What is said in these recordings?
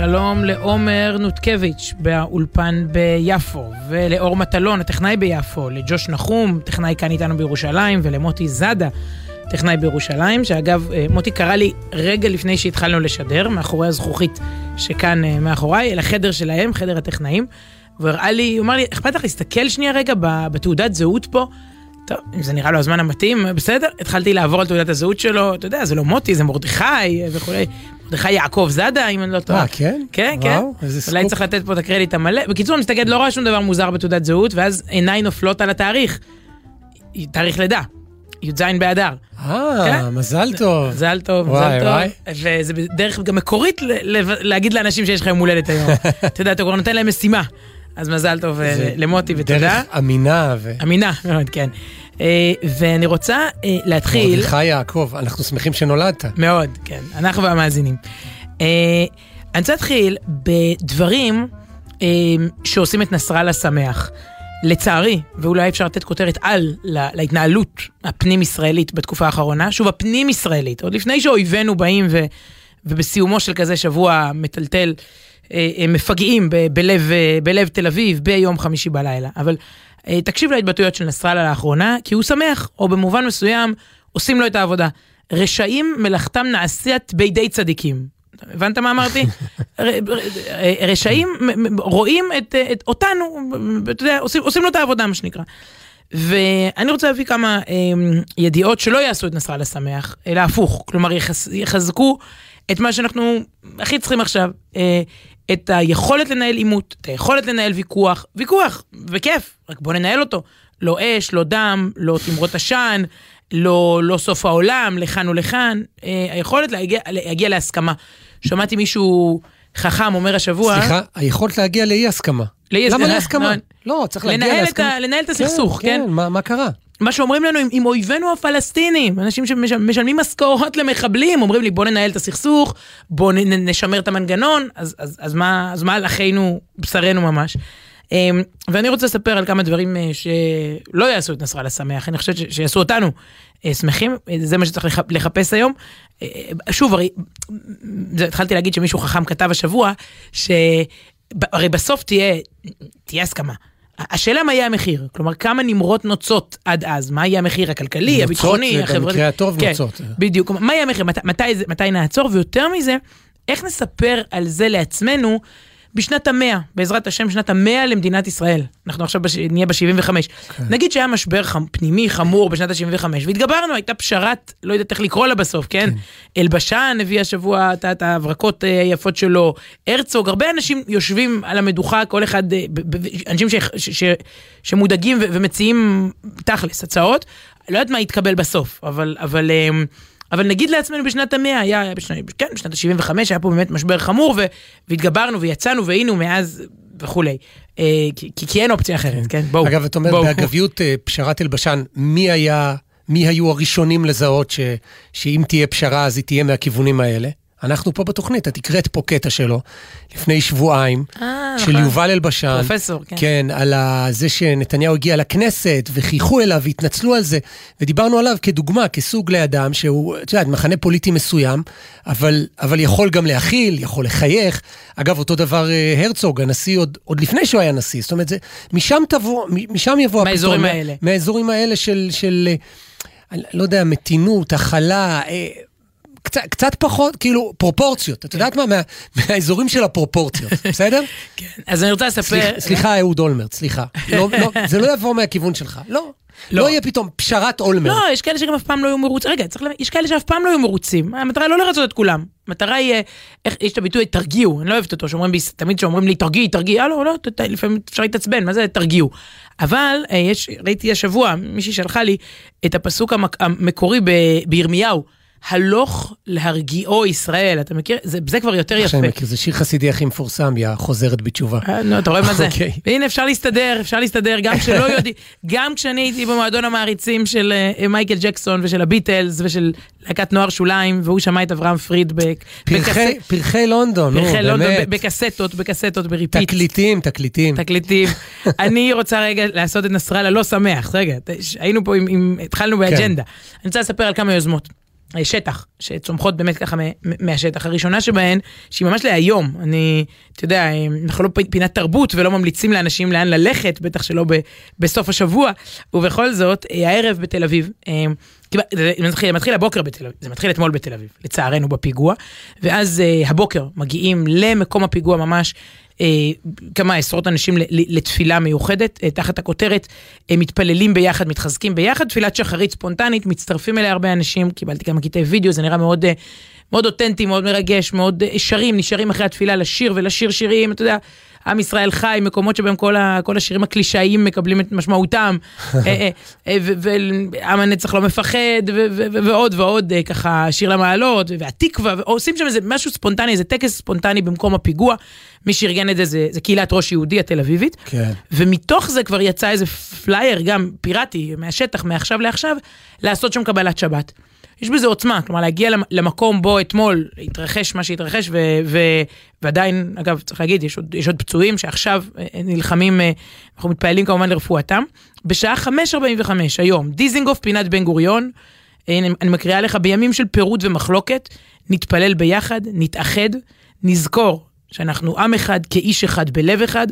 שלום לעומר נותקביץ' באולפן ביפו, ולאור מטלון, הטכנאי ביפו, לג'וש נחום, טכנאי כאן איתנו בירושלים, ולמוטי זאדה, טכנאי בירושלים, שאגב, אה, מוטי קרא לי רגע לפני שהתחלנו לשדר, מאחורי הזכוכית שכאן אה, מאחוריי, אל החדר שלהם, חדר הטכנאים, והוא הראה לי, הוא אמר לי, אכפת לך להסתכל שנייה רגע בתעודת זהות פה? טוב, אם זה נראה לו הזמן המתאים, בסדר, התחלתי לעבור על תעודת הזהות שלו, אתה יודע, זה לא מוטי, זה מרדכי וכולי. מרדכי יעקב זאדה, אם אני לא טועה. אה, כן? כן, כן. וואו, איזה סקופ. אולי צריך לתת פה את הקרדיט המלא. בקיצור, אני מסתכל, לא רואה שום דבר מוזר בתעודת זהות, ואז עיניי נופלות על התאריך. תאריך לידה, י"ז באדר. אה, כן. מזל טוב. מזל טוב, מזל. טוב. וזה בדרך גם מקורית להגיד לאנשים שיש לך יום הולדת היום. אתה יודע, אתה כבר נותן להם משימה. אז מזל טוב אה, למוטי ותודה. דרך אמינה. אמינה מאוד, כן. אה, ואני רוצה אה, להתחיל... מרדכי יעקב, אנחנו שמחים שנולדת. מאוד, כן. אנחנו והמאזינים. אה, אני רוצה להתחיל בדברים שעושים את נסראללה שמח. לצערי, ואולי אפשר לתת כותרת על לה- להתנהלות הפנים-ישראלית בתקופה האחרונה, שוב, הפנים-ישראלית, עוד לפני שאויבינו באים ו, ובסיומו של כזה שבוע מטלטל, מפגעים ב, בלב, אה, בלב תל אביב ביום חמישי בלילה. אבל אה, תקשיב להתבטאויות של נסראללה לאחרונה, כי הוא שמח, או במובן מסוים עושים לו את העבודה. רשעים מלאכתם נעשית בידי צדיקים. הבנת מה אמרתי? רשעים רואים את, את אותנו, אתה יודע, עושים, עושים לו את העבודה מה שנקרא. ואני רוצה להביא כמה אה, ידיעות שלא יעשו את נסראללה שמח, אלא הפוך, כלומר יחז, יחזקו את מה שאנחנו הכי צריכים עכשיו, אה, את היכולת לנהל עימות, את היכולת לנהל ויכוח, ויכוח, וכיף, רק בוא ננהל אותו. לא אש, לא דם, לא תמרות עשן, לא, לא סוף העולם, לכאן ולכאן, אה, היכולת להגיע, להגיע להסכמה. שמעתי מישהו חכם אומר השבוע, סליחה, היכולת להגיע לאי הסכמה. לאי- למה אה, להסכמה? לא, לא, צריך להגיע להסכמה. לנהל את הסכסוך, כן? כן, מה מה קרה? מה שאומרים לנו עם, עם אויבינו הפלסטינים, אנשים שמשלמים משכורות למחבלים, אומרים לי בוא ננהל את הסכסוך, בוא נ, נשמר את המנגנון, אז, אז, אז, מה, אז מה על אחינו, בשרנו ממש. אמ, ואני רוצה לספר על כמה דברים אה, שלא יעשו את נסראללה שמח, אני חושבת שיעשו אותנו אה, שמחים, אה, זה מה שצריך לח- לחפש היום. שוב, הרי, התחלתי להגיד שמישהו חכם כתב השבוע, שהרי בסוף תהיה, תהיה הסכמה. השאלה מה יהיה המחיר, כלומר כמה נמרות נוצות עד אז, מה יהיה המחיר הכלכלי, נוצות הביטחוני, החברתי. במקרה הטוב כן, נוצות. בדיוק, מה יהיה המחיר, מת, מתי, מתי נעצור, ויותר מזה, איך נספר על זה לעצמנו בשנת המאה, בעזרת השם שנת המאה למדינת ישראל. אנחנו עכשיו בש... נהיה ב-75. כן. נגיד שהיה משבר חמ... פנימי חמור בשנת ה-75, והתגברנו, הייתה פשרת, לא יודעת איך לקרוא לה בסוף, כן? אלבשן הביא השבוע את- ההברקות אה, היפות שלו, הרצוג, הרבה אנשים יושבים על המדוכה, כל אחד, אה, אנשים ש... ש... ש... שמודאגים ו... ומציעים תכלס, הצעות. לא יודעת מה יתקבל בסוף, אבל... אבל אה, אבל נגיד לעצמנו בשנת המאה, היה, היה בשנת, כן, בשנת ה-75 היה פה באמת משבר חמור, ו, והתגברנו ויצאנו והיינו מאז וכולי. אה, כי, כי, אין אופציה אחרת, כן? בואו. אגב, את אומרת בואו. באגביות אה, פשרת אלבשן, מי היה, מי היו הראשונים לזהות ש, שאם תהיה פשרה אז היא תהיה מהכיוונים האלה? אנחנו פה בתוכנית, את הקראת פה קטע שלו לפני שבועיים, אה, של נכון. יובל אלבשן. פרופסור, כן. כן, על זה שנתניהו הגיע לכנסת, וחייכו אליו והתנצלו על זה, ודיברנו עליו כדוגמה, כסוג לאדם שהוא, את יודעת, מחנה פוליטי מסוים, אבל, אבל יכול גם להכיל, יכול לחייך. אגב, אותו דבר אה, הרצוג, הנשיא עוד, עוד לפני שהוא היה נשיא, זאת אומרת, זה, משם תבוא, משם יבוא מהאזורים הפתרון, האלה. מהאזורים האלה של, של אה, אני לא יודע, מתינות, הכלה, אה, קצת, קצת פחות, כאילו, פרופורציות. את יודעת מה? מה, מהאזורים של הפרופורציות, בסדר? כן. אז אני רוצה לספר... סליחה, אהוד אולמרט, סליחה. לא, לא, זה לא יבוא מהכיוון שלך. לא. לא. לא יהיה פתאום פשרת אולמרט. לא, יש כאלה שגם אף פעם לא היו מרוצים. רגע, צריך. יש כאלה שאף פעם לא היו מרוצים. המטרה היא לא לרצות את כולם. המטרה היא, אה, איך, יש את הביטוי תרגיעו, אני לא אוהבת אותו, שאומרים, בי- תמיד שאומרים לי תרגיעי, תרגיעי, אה, לא, לא, ת- לפעמים אפשר להתעצבן, מה זה תרגיעו? אבל אה, יש, ראיתי השבוע, מישהי שלחה לי את הפסוק המק, המקורי בירמיהו, הלוך להרגיעו ישראל, אתה מכיר? זה, זה כבר יותר יפה. מכיר, זה שיר חסידי הכי מפורסם, יא חוזרת בתשובה. אה, נו, אתה רואה מה זה? אוקיי. והנה אפשר להסתדר, אפשר להסתדר, גם כשלא יודעים, גם כשאני הייתי במועדון המעריצים של אה, מייקל ג'קסון ושל הביטלס ושל להקת נוער שוליים, והוא שמע את אברהם פריד בק- פרחי- לונדון, נו, פרחי לונדון באמת. בקסטות, בקסטות, בריפיט. תקליטים, תקליטים. תקליטים. אני רוצה רגע לעשות את נסראללה לא שמח, רגע, היינו פה עם, עם התחלנו באג'נדה. אני רוצה לספר על כמה יוזמות. שטח, שצומחות באמת ככה מהשטח. הראשונה שבהן, שהיא ממש להיום, אני, אתה יודע, אנחנו לא פינת תרבות ולא ממליצים לאנשים לאן ללכת, בטח שלא ב, בסוף השבוע, ובכל זאת, הערב בתל אביב, זה מתחיל, מתחיל הבוקר בתל אביב, זה מתחיל אתמול בתל אביב, לצערנו בפיגוע, ואז הבוקר מגיעים למקום הפיגוע ממש אה, כמה עשרות אנשים לתפילה מיוחדת, אה, תחת הכותרת אה, מתפללים ביחד, מתחזקים ביחד, תפילת שחרית ספונטנית, מצטרפים אליה הרבה אנשים, קיבלתי כמה קטעי וידאו, זה נראה מאוד... מאוד אותנטי, מאוד מרגש, מאוד שרים, נשארים אחרי התפילה לשיר ולשיר שירים, אתה יודע, עם ישראל חי, מקומות שבהם כל, ה, כל השירים הקלישאיים מקבלים את משמעותם, ועם הנצח לא מפחד, ועוד ועוד, ככה, שיר למעלות, והתקווה, עושים שם איזה משהו ספונטני, איזה טקס ספונטני במקום הפיגוע. מי שארגן את זה, זה, זה קהילת ראש יהודי התל אביבית. כן. ומתוך זה כבר יצא איזה פלייר, גם פיראטי, מהשטח, מעכשיו לעכשיו, לעשות שם קבלת שבת. יש בזה עוצמה, כלומר להגיע למקום בו אתמול התרחש מה שהתרחש, ו, ו, ועדיין, אגב, צריך להגיד, יש עוד, יש עוד פצועים שעכשיו אה, נלחמים, אה, אנחנו מתפללים כמובן לרפואתם. בשעה 5.45 היום, דיזינגוף, פינת בן גוריון, אה, אני, אני מקריאה לך, בימים של פירוד ומחלוקת, נתפלל ביחד, נתאחד, נזכור שאנחנו עם אחד כאיש אחד בלב אחד,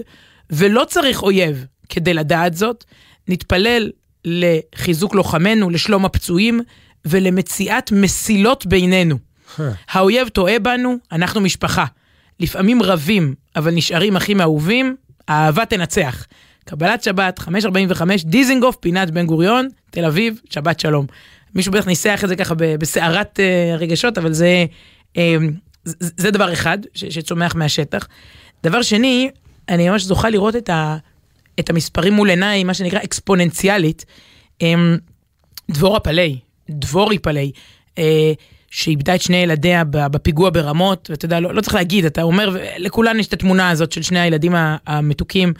ולא צריך אויב כדי לדעת זאת. נתפלל לחיזוק לוחמינו, לשלום הפצועים ולמציאת מסילות בינינו. האויב טועה בנו, אנחנו משפחה. לפעמים רבים, אבל נשארים אחים אהובים, האהבה תנצח. קבלת שבת, 5.45, דיזינגוף, פינת בן גוריון, תל אביב, שבת שלום. מישהו בטח ניסח את זה ככה בסערת uh, רגשות, אבל זה, uh, זה, זה דבר אחד ש, שצומח מהשטח. דבר שני, אני ממש זוכה לראות את, ה, את המספרים מול עיניי, מה שנקרא אקספוננציאלית. Um, דבורה פלאי, דבורי פלאי, uh, שאיבדה את שני ילדיה בפיגוע ברמות, ואתה יודע, לא, לא צריך להגיד, אתה אומר, לכולן יש את התמונה הזאת של שני הילדים המתוקים,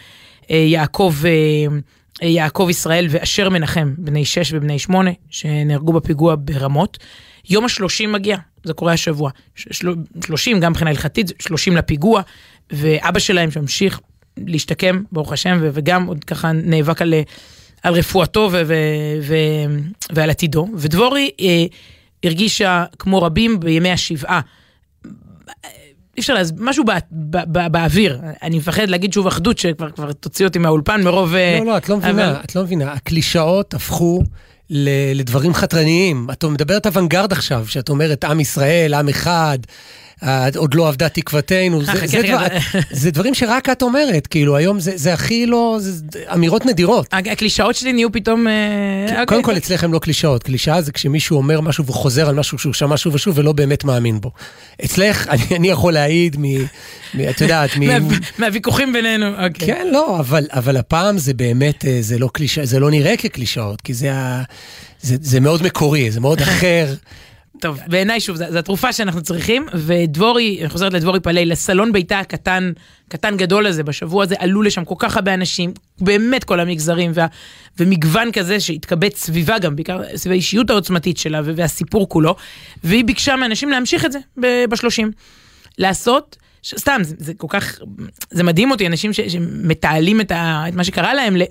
uh, יעקב, uh, יעקב ישראל ואשר מנחם, בני שש ובני שמונה, שנהרגו בפיגוע ברמות. יום השלושים מגיע, זה קורה השבוע. שלושים, גם מבחינה הלכתית, שלושים לפיגוע, ואבא שלהם שממשיך להשתקם, ברוך השם, וגם עוד ככה נאבק על, על רפואתו ו- ו- ו- ועל עתידו. ודבורי אה, הרגישה, כמו רבים, בימי השבעה. אי אפשר להסביר, משהו בא, בא, בא, באוויר. אני מפחד להגיד שוב אחדות, שכבר תוציא אותי מהאולפן מרוב... לא, לא, את לא מבינה, אבל... את לא מבינה. הקלישאות הפכו... לדברים חתרניים. את מדברת אוונגרד עכשיו, שאת אומרת עם ישראל, עם אחד, עוד לא אבדה תקוותנו, זה, זה, דבר, זה דברים שרק את אומרת, כאילו היום זה, זה הכי לא, זה אמירות נדירות. הקלישאות שלי נהיו פתאום... כן, אוקיי. קודם כל אצלך הם לא קלישאות, קלישאה זה כשמישהו אומר משהו וחוזר על משהו שהוא שמע שוב ושוב ולא באמת מאמין בו. אצלך, אני, אני יכול להעיד מ... מ את יודעת, מ... מהוויכוחים בינינו, אוקיי. כן, לא, אבל, אבל הפעם זה באמת, אה, זה לא קלישאה, זה לא נראה כקלישאות, כי זה, זה, זה מאוד מקורי, זה מאוד אחר. טוב, בעיניי שוב, זו התרופה שאנחנו צריכים, ודבורי, אני חוזרת לדבורי פלאי, לסלון ביתה הקטן, קטן גדול הזה, בשבוע הזה עלו לשם כל כך הרבה אנשים, באמת כל המגזרים, וה, ומגוון כזה שהתקבץ סביבה גם, בעיקר סביב האישיות העוצמתית שלה והסיפור כולו, והיא ביקשה מאנשים להמשיך את זה בשלושים. לעשות סתם, זה, זה כל כך, זה מדהים אותי, אנשים ש, שמתעלים את, ה, את מה שקרה להם ל,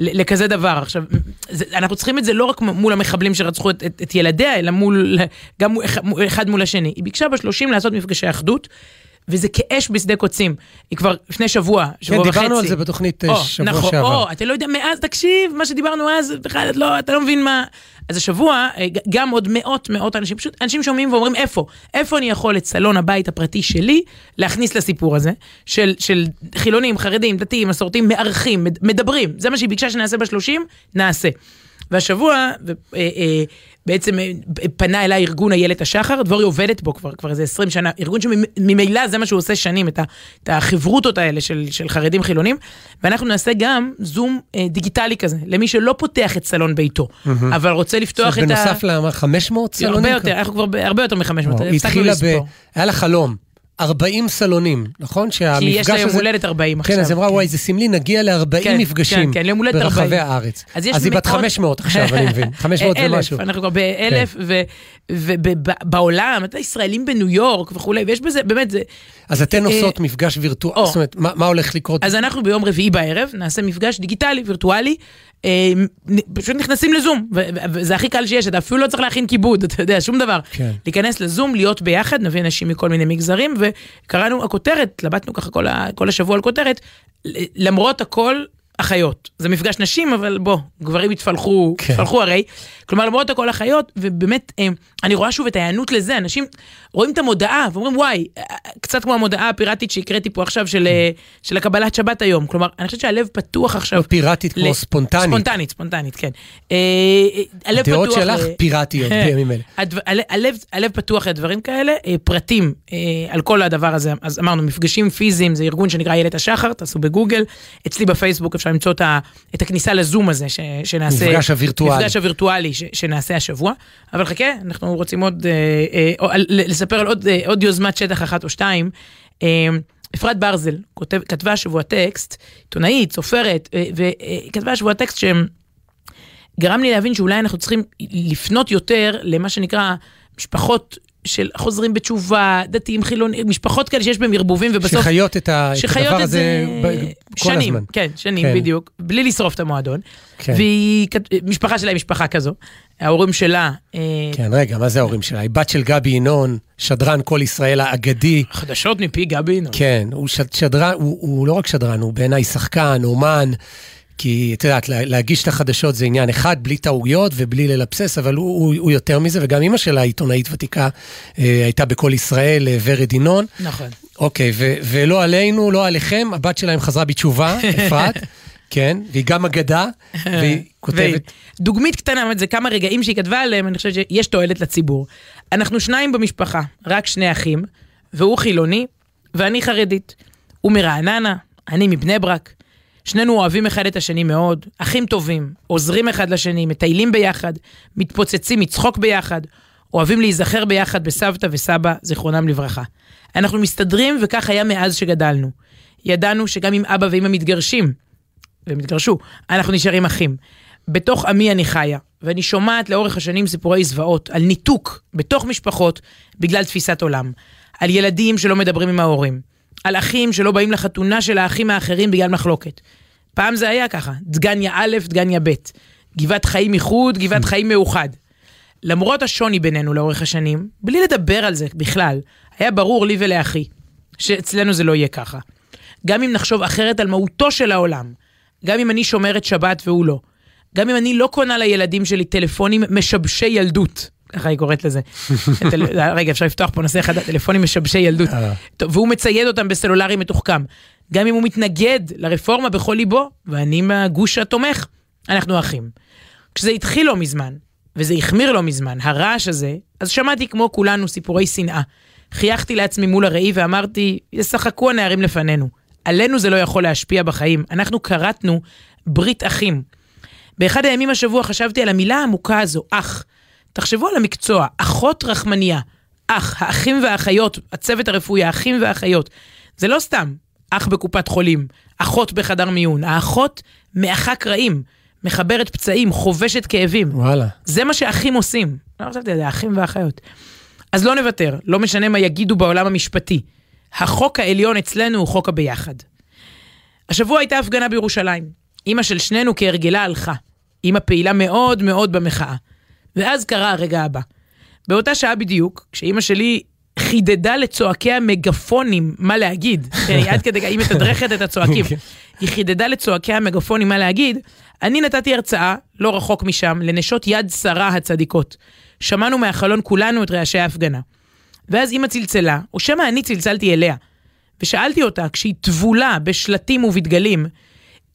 ל, לכזה דבר. עכשיו, זה, אנחנו צריכים את זה לא רק מול המחבלים שרצחו את, את, את ילדיה, אלא מול, גם אחד מול השני. היא ביקשה בשלושים לעשות מפגשי אחדות. וזה כאש בשדה קוצים. היא כבר לפני שבוע, שבוע וחצי. כן, דיברנו על זה בתוכנית או, שבוע נכון, שעבר. או, אתה לא יודע, מאז, תקשיב, מה שדיברנו אז, בכלל, לא, אתה לא מבין מה... אז השבוע, אה, גם עוד מאות מאות אנשים, פשוט אנשים שומעים ואומרים, איפה? איפה אני יכול את סלון הבית הפרטי שלי להכניס לסיפור הזה, של, של חילונים, חרדים, דתיים, מסורתיים, מארחים, מדברים. זה מה שהיא ביקשה שנעשה בשלושים, נעשה. והשבוע, אה, אה, בעצם אה, פנה אליי ארגון איילת השחר, דבורי עובדת בו כבר, כבר איזה 20 שנה, ארגון שממילא זה מה שהוא עושה שנים, את, ה, את החברותות האלה של, של חרדים חילונים, ואנחנו נעשה גם זום אה, דיגיטלי כזה, למי שלא פותח את סלון ביתו, mm-hmm. אבל רוצה לפתוח את ה... בנוסף ל-500 סלונים? הרבה יותר, אנחנו כבר הרבה יותר מ-500, הפסקנו לספור. ב... היה לה חלום. 40 סלונים, נכון? כי יש לה יום הולדת 40 עכשיו. כן, אז היא אמרה, וואי, זה סמלי, נגיע ל-40 כן, מפגשים כן, כן, יום הולדת 40. ברחבי הארץ. אז יש אז היא בת מאות- 500 עכשיו, אני מבין. 500 אלף, ומשהו. אנחנו כבר באלף, ובעולם, אתה ישראלים בניו יורק וכולי, ויש בזה, באמת, זה... אז אתן אה, עושות מפגש וירטואלי. זאת אומרת, מה הולך לקרות? אז אנחנו ביום רביעי בערב נעשה מפגש דיגיטלי, וירטואלי, אה, פשוט נכנסים לזום, ו- ו- וזה הכי קל שיש, אתה אפילו לא צריך להכין כיבוד, אתה יודע, שום דבר. כן. להיכנס לזום, להיות ביחד, נביא אנשים מכל מיני מגזרים, וקראנו הכותרת, התלבטנו ככה כל, ה- כל השבוע על כותרת, למרות הכל, אחיות. זה מפגש נשים, אבל בוא, גברים התפלחו, כן. התפלחו הרי. כלומר, למרות הכל אחיות, ובאמת, אה, אני רואה שוב את ההיענות לזה, אנשים רואים את המודעה ואומרים, וואי, אה, קצת כמו המודעה הפיראטית שהקראתי פה עכשיו של, אה, של הקבלת שבת היום. כלומר, אני חושבת שהלב פתוח עכשיו. לא פיראטית כמו ל- ספונטנית. ספונטנית, ספונטנית, כן. הלב הדעות פתוח שלך ל- פיראטיות בימים אלה. הדבר- הלב, הלב, הלב פתוח לדברים כאלה, פרטים על כל הדבר הזה, אז אמרנו, מפגשים פיזיים, זה ארגון שנקרא איילת השחר, תעשו בגוגל, אצלי בפייסבוק אפשר למצוא את, הכניסה לזום הזה ש, שנעשה, מפגש הווירטואלי. מפגש הווירטואלי ש, שנעשה השבוע, אבל חכה, אנחנו רוצים עוד, אה, אה, לספר על עוד, אה, עוד יוזמת שטח אחת או שתיים. אה, אפרת ברזל כותב, כתבה השבוע טקסט, עיתונאית, סופרת, אה, וכתבה השבוע טקסט שהם... גרם לי להבין שאולי אנחנו צריכים לפנות יותר למה שנקרא משפחות של חוזרים בתשובה, דתיים, חילונים, משפחות כאלה שיש בהם ערבובים ובסוף... שחיות את ה- את שחיות הדבר את הזה זה ב- כל שנים, הזמן. כן, שנים כן. בדיוק, בלי לשרוף את המועדון. כן. והיא, משפחה שלה היא משפחה כזו, ההורים שלה, אה, כן, רגע, מה זה ההורים שלה? היא בת של גבי ינון, שדרן כל ישראל האגדי. חדשות מפי גבי ינון. כן, הוא שד- שדרן, הוא, הוא לא רק שדרן, הוא בעיניי שחקן, אומן, כי את יודעת, לה- להגיש את החדשות זה עניין אחד, בלי טעויות ובלי ללבסס, אבל הוא, הוא, הוא יותר מזה, וגם אימא שלה, עיתונאית ותיקה, אה, הייתה בכל ישראל, אה, ורד ינון. נכון. אוקיי, ו- ולא עלינו, לא עליכם, הבת שלהם חזרה בתשובה, אפרת, כן, והיא גם אגדה, והיא כותבת... דוגמית קטנה, באמת, זה כמה רגעים שהיא כתבה עליהם, אני חושבת שיש תועלת לציבור. אנחנו שניים במשפחה, רק שני אחים, והוא חילוני, ואני חרדית. הוא מרעננה, אני מבני ברק. שנינו אוהבים אחד את השני מאוד, אחים טובים, עוזרים אחד לשני, מטיילים ביחד, מתפוצצים מצחוק ביחד, אוהבים להיזכר ביחד בסבתא וסבא, זיכרונם לברכה. אנחנו מסתדרים, וכך היה מאז שגדלנו. ידענו שגם אם אבא ואמא מתגרשים, והם התגרשו, אנחנו נשארים אחים. בתוך עמי אני חיה, ואני שומעת לאורך השנים סיפורי זוועות על ניתוק בתוך משפחות בגלל תפיסת עולם. על ילדים שלא מדברים עם ההורים. על אחים שלא באים לחתונה של האחים האחרים בגלל מחלוקת. פעם זה היה ככה, דגניה א', דגניה ב', גבעת חיים איחוד, גבעת חיים מאוחד. למרות השוני בינינו לאורך השנים, בלי לדבר על זה בכלל, היה ברור לי ולאחי שאצלנו זה לא יהיה ככה. גם אם נחשוב אחרת על מהותו של העולם, גם אם אני שומרת שבת והוא לא, גם אם אני לא קונה לילדים שלי טלפונים משבשי ילדות, ככה היא קוראת לזה. רגע, אפשר לפתוח פה נושא אחד, טלפונים משבשי ילדות. אה. טוב, והוא מצייד אותם בסלולרי מתוחכם. גם אם הוא מתנגד לרפורמה בכל ליבו, ואני מהגוש התומך, אנחנו אחים. כשזה התחיל לא מזמן, וזה החמיר לא מזמן, הרעש הזה, אז שמעתי כמו כולנו סיפורי שנאה. חייכתי לעצמי מול הראי ואמרתי, ישחקו הנערים לפנינו. עלינו זה לא יכול להשפיע בחיים. אנחנו כרתנו ברית אחים. באחד הימים השבוע חשבתי על המילה העמוקה הזו, אח. תחשבו על המקצוע, אחות רחמניה. אח, האחים והאחיות, הצוות הרפואי, האחים והאחיות. זה לא סתם אח בקופת חולים, אחות בחדר מיון. האחות מאחה קרעים, מחברת פצעים, חובשת כאבים. וואלה. זה מה שאחים עושים. לא חשבתי על זה, אחים ואחיות. אז לא נוותר, לא משנה מה יגידו בעולם המשפטי. החוק העליון אצלנו הוא חוק הביחד. השבוע הייתה הפגנה בירושלים. אימא של שנינו כהרגלה הלכה. אימא פעילה מאוד מאוד במחאה. ואז קרה הרגע הבא. באותה שעה בדיוק, כשאימא שלי חידדה לצועקי המגפונים מה להגיד, כן, היא עד כדי, היא מתדרכת את הצועקים, היא חידדה לצועקי המגפונים מה להגיד, אני נתתי הרצאה, לא רחוק משם, לנשות יד שרה הצדיקות. שמענו מהחלון כולנו את רעשי ההפגנה. ואז אימא צלצלה, או שמא אני צלצלתי אליה, ושאלתי אותה, כשהיא טבולה בשלטים ובדגלים,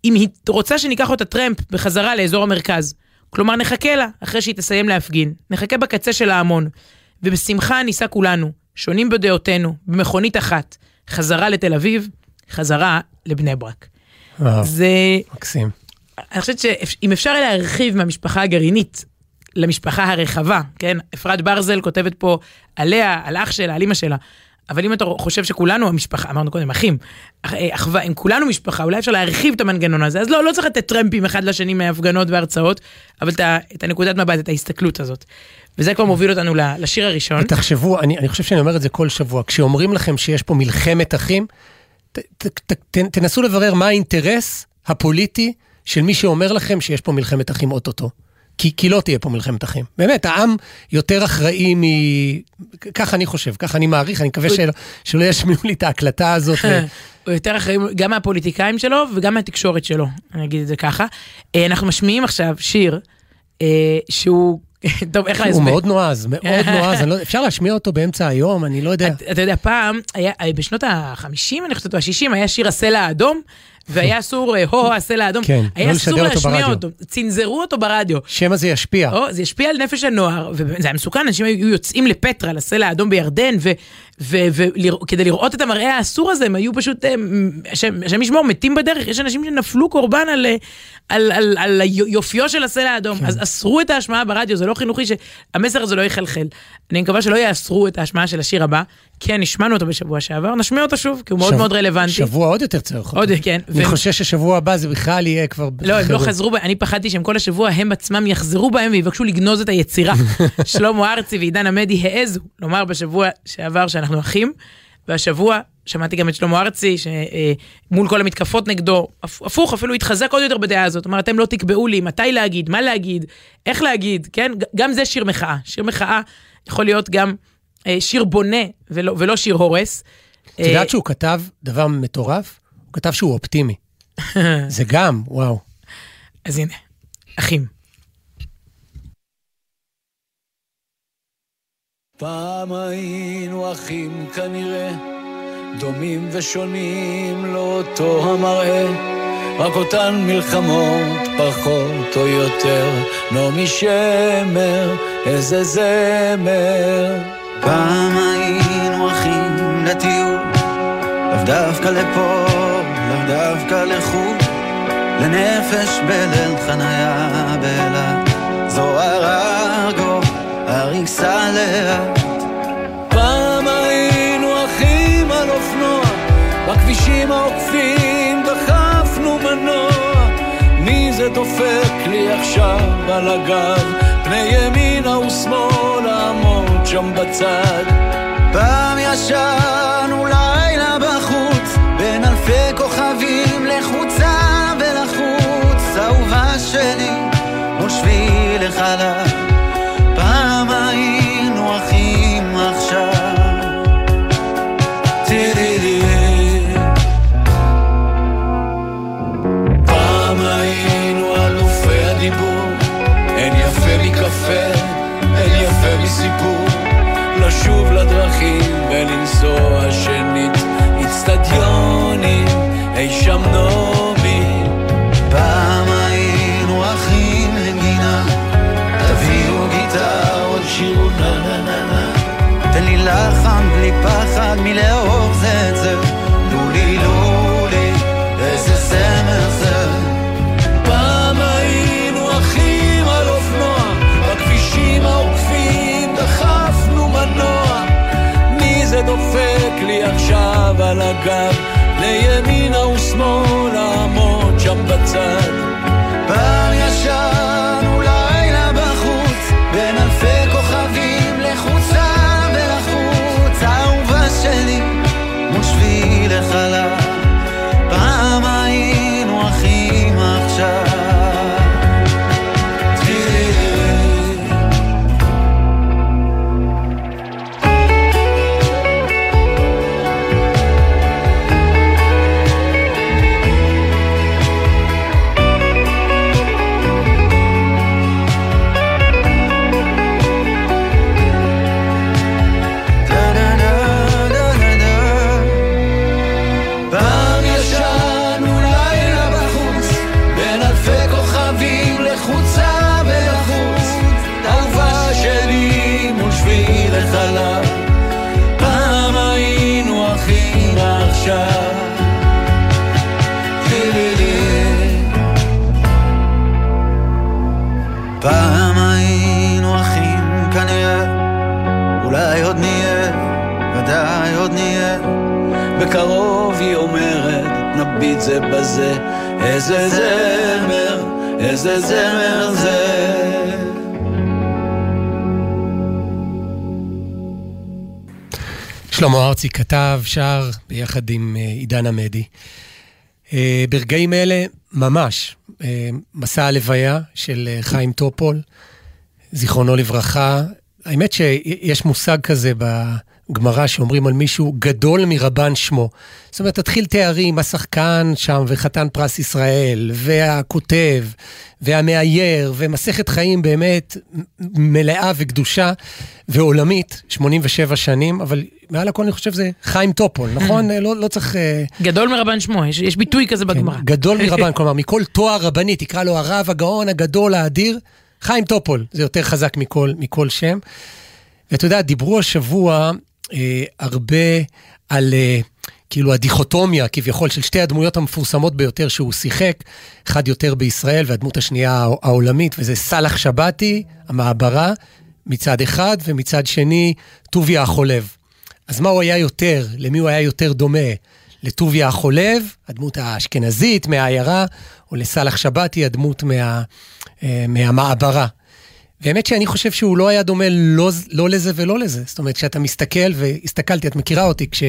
אם היא רוצה שניקח אותה טרמפ בחזרה לאזור המרכז. כלומר, נחכה לה אחרי שהיא תסיים להפגין, נחכה בקצה של ההמון, ובשמחה ניסע כולנו, שונים בדעותינו, במכונית אחת, חזרה לתל אביב, חזרה לבני ברק. וואו, זה... מקסים. אני חושבת שאם אפשר להרחיב מהמשפחה הגרעינית למשפחה הרחבה, כן? אפרת ברזל כותבת פה עליה, על אח שלה, על אמא שלה. אבל אם אתה חושב שכולנו המשפחה, אמרנו קודם, אחים, אה, אחווה, אם כולנו משפחה, אולי אפשר להרחיב את המנגנון הזה, אז לא, לא צריך לתת טרמפים אחד לשני מהפגנות והרצאות, אבל את, הנקודת מבט, את ההסתכלות הזאת. וזה כבר מוביל אותנו לשיר הראשון. תחשבו, אני, אני חושב שאני אומר את זה כל שבוע, כשאומרים לכם שיש פה מלחמת אחים, ת, ת, ת, ת, תנסו לברר מה האינטרס הפוליטי של מי שאומר לכם שיש פה מלחמת אחים אוטוטו. כי, כי לא תהיה פה מלחמת אחים. באמת, העם יותר אחראי מ... ככה אני חושב, ככה אני מעריך, אני מקווה שלא, שלא ישמיעו לי את ההקלטה הזאת. הוא יותר אחראי גם מהפוליטיקאים שלו וגם מהתקשורת שלו, אני אגיד את זה ככה. אה, אנחנו משמיעים עכשיו שיר אה, שהוא טוב, איך להסביר? הוא מאוד נועז, מאוד נועז, לא, אפשר להשמיע אותו באמצע היום, אני לא יודע. אתה יודע, פעם, בשנות ה-50, אני חושבת, או ה-60, היה שיר הסלע האדום, והיה אסור, אה, הו, הסלע האדום, כן, היה לא אסור להשמיע אותו, צנזרו אותו ברדיו. שמא זה ישפיע. או, זה ישפיע על נפש הנוער, וזה היה מסוכן, אנשים היו יוצאים לפטרה, לסלע האדום בירדן, וכדי לראות את המראה האסור הזה, הם היו פשוט, אה, השם ישמור, מתים בדרך, יש אנשים שנפלו קורבן על, אה, על, על, על יופיו של הסלע האדום. כן. אז אסרו את ההשמעה ברדיו, זה לא חינוכי שהמסר הזה לא יחלחל. אני מקווה שלא יאסרו את ההשמעה של השיר הבא, כן, השמענו אותו בשבוע שעבר, נשמיע אותו שוב, כי הוא מאוד. מאוד רלוונטי. שבוע עוד יותר צריך אותו. עוד, כן. אני. חושש ששבוע הבא זה בכלל יהיה כבר... לא, הם לא חזרו, אני פחדתי שהם כל השבוע, הם עצמם יחזרו בהם ויבקשו לגנוז את היצירה. שלמה ארצי ועידן עמדי העזו לומר בשבוע שעבר שאנחנו אחים, והשבוע שמעתי גם את שלמה ארצי, שמול כל המתקפות נגדו, הפוך, אפילו התחזק עוד יותר בדעה הזאת. כלומר, אתם לא תקבעו לי מתי להגיד, מה להגיד, איך להגיד, כן? גם זה שיר מחאה. שיר מחאה יכול להיות גם אה, שיר בונה ולא, ולא שיר הורס. את יודעת שהוא כתב דבר מטורף? הוא כתב שהוא אופטימי. זה גם, וואו. אז הנה, אחים. פעם היינו אחים כנראה, דומים ושונים לאותו המראה, רק אותן מלחמות פחות או יותר, נעמי שמר, איזה זמר. פעם היינו אחים לטיול, לאו דווקא לפה, דווקא לחו"ל, לנפש בליל חניה באילת, זוהר ארגו, הריסה לאט. פעם היינו אחים על אופנוע, בכבישים העוקפים דחפנו מנוע, מי זה דופק לי עכשיו על הגב, פני ימינה ושמאלה עמוד שם בצד. פעם ישנו לילה בחוץ, בין אלפי כוכבים לחוצה ולחוץ, אהובה שלי, מול שביל לחלל. פעם היינו אחים עכשיו. טירירי. פעם היינו אלופי הדיבור, אין יפה מקפה, אין יפה מסיפור. לשוב לדרכים ולנסוע אי שם נעמי. פעם היינו אחים לנגינה, תביאו גיטרות, שירו נה נה נה נה. תן לי לחן בלי פחד מלאהוב זה את זה. לולי לולי, איזה זמר זה. פעם היינו אחים על אופנוע, בכבישים העוקפים דחפנו מנוע. מי זה דופק לי עכשיו על הגב? לימינה ושמאלה עמוד שם בצד. פעם ישנו ארצי כתב, שר, ביחד עם אה, עידן עמדי. אה, ברגעים אלה, ממש, אה, מסע הלוויה של חיים טופול, זיכרונו לברכה. האמת שיש מושג כזה בגמרא שאומרים על מישהו גדול מרבן שמו. זאת אומרת, תתחיל תארים, השחקן שם, וחתן פרס ישראל, והכותב, והמאייר, ומסכת חיים באמת מלאה וקדושה ועולמית, 87 שנים, אבל מעל הכל אני חושב זה חיים טופול, נכון? לא, לא צריך... אה, גדול מרבן שמו, יש, יש ביטוי כזה כן, בגמרא. גדול מרבן, כלומר, מכל תואר רבני, תקרא לו הרב הגאון הגדול האדיר, חיים טופול, זה יותר חזק מכל, מכל שם. ואתה יודע, דיברו השבוע אה, הרבה על אה, כאילו הדיכוטומיה כביכול של שתי הדמויות המפורסמות ביותר שהוא שיחק, אחד יותר בישראל והדמות השנייה העולמית, וזה סאלח שבתי, המעברה, מצד אחד, ומצד שני, טוביה החולב. אז מה הוא היה יותר? למי הוא היה יותר דומה? לטוביה החולב, הדמות האשכנזית מהעיירה, או לסאלח שבתי, הדמות מה, אה, מהמעברה. והאמת שאני חושב שהוא לא היה דומה לא, לא לזה ולא לזה. זאת אומרת, כשאתה מסתכל, והסתכלתי, את מכירה אותי, כש,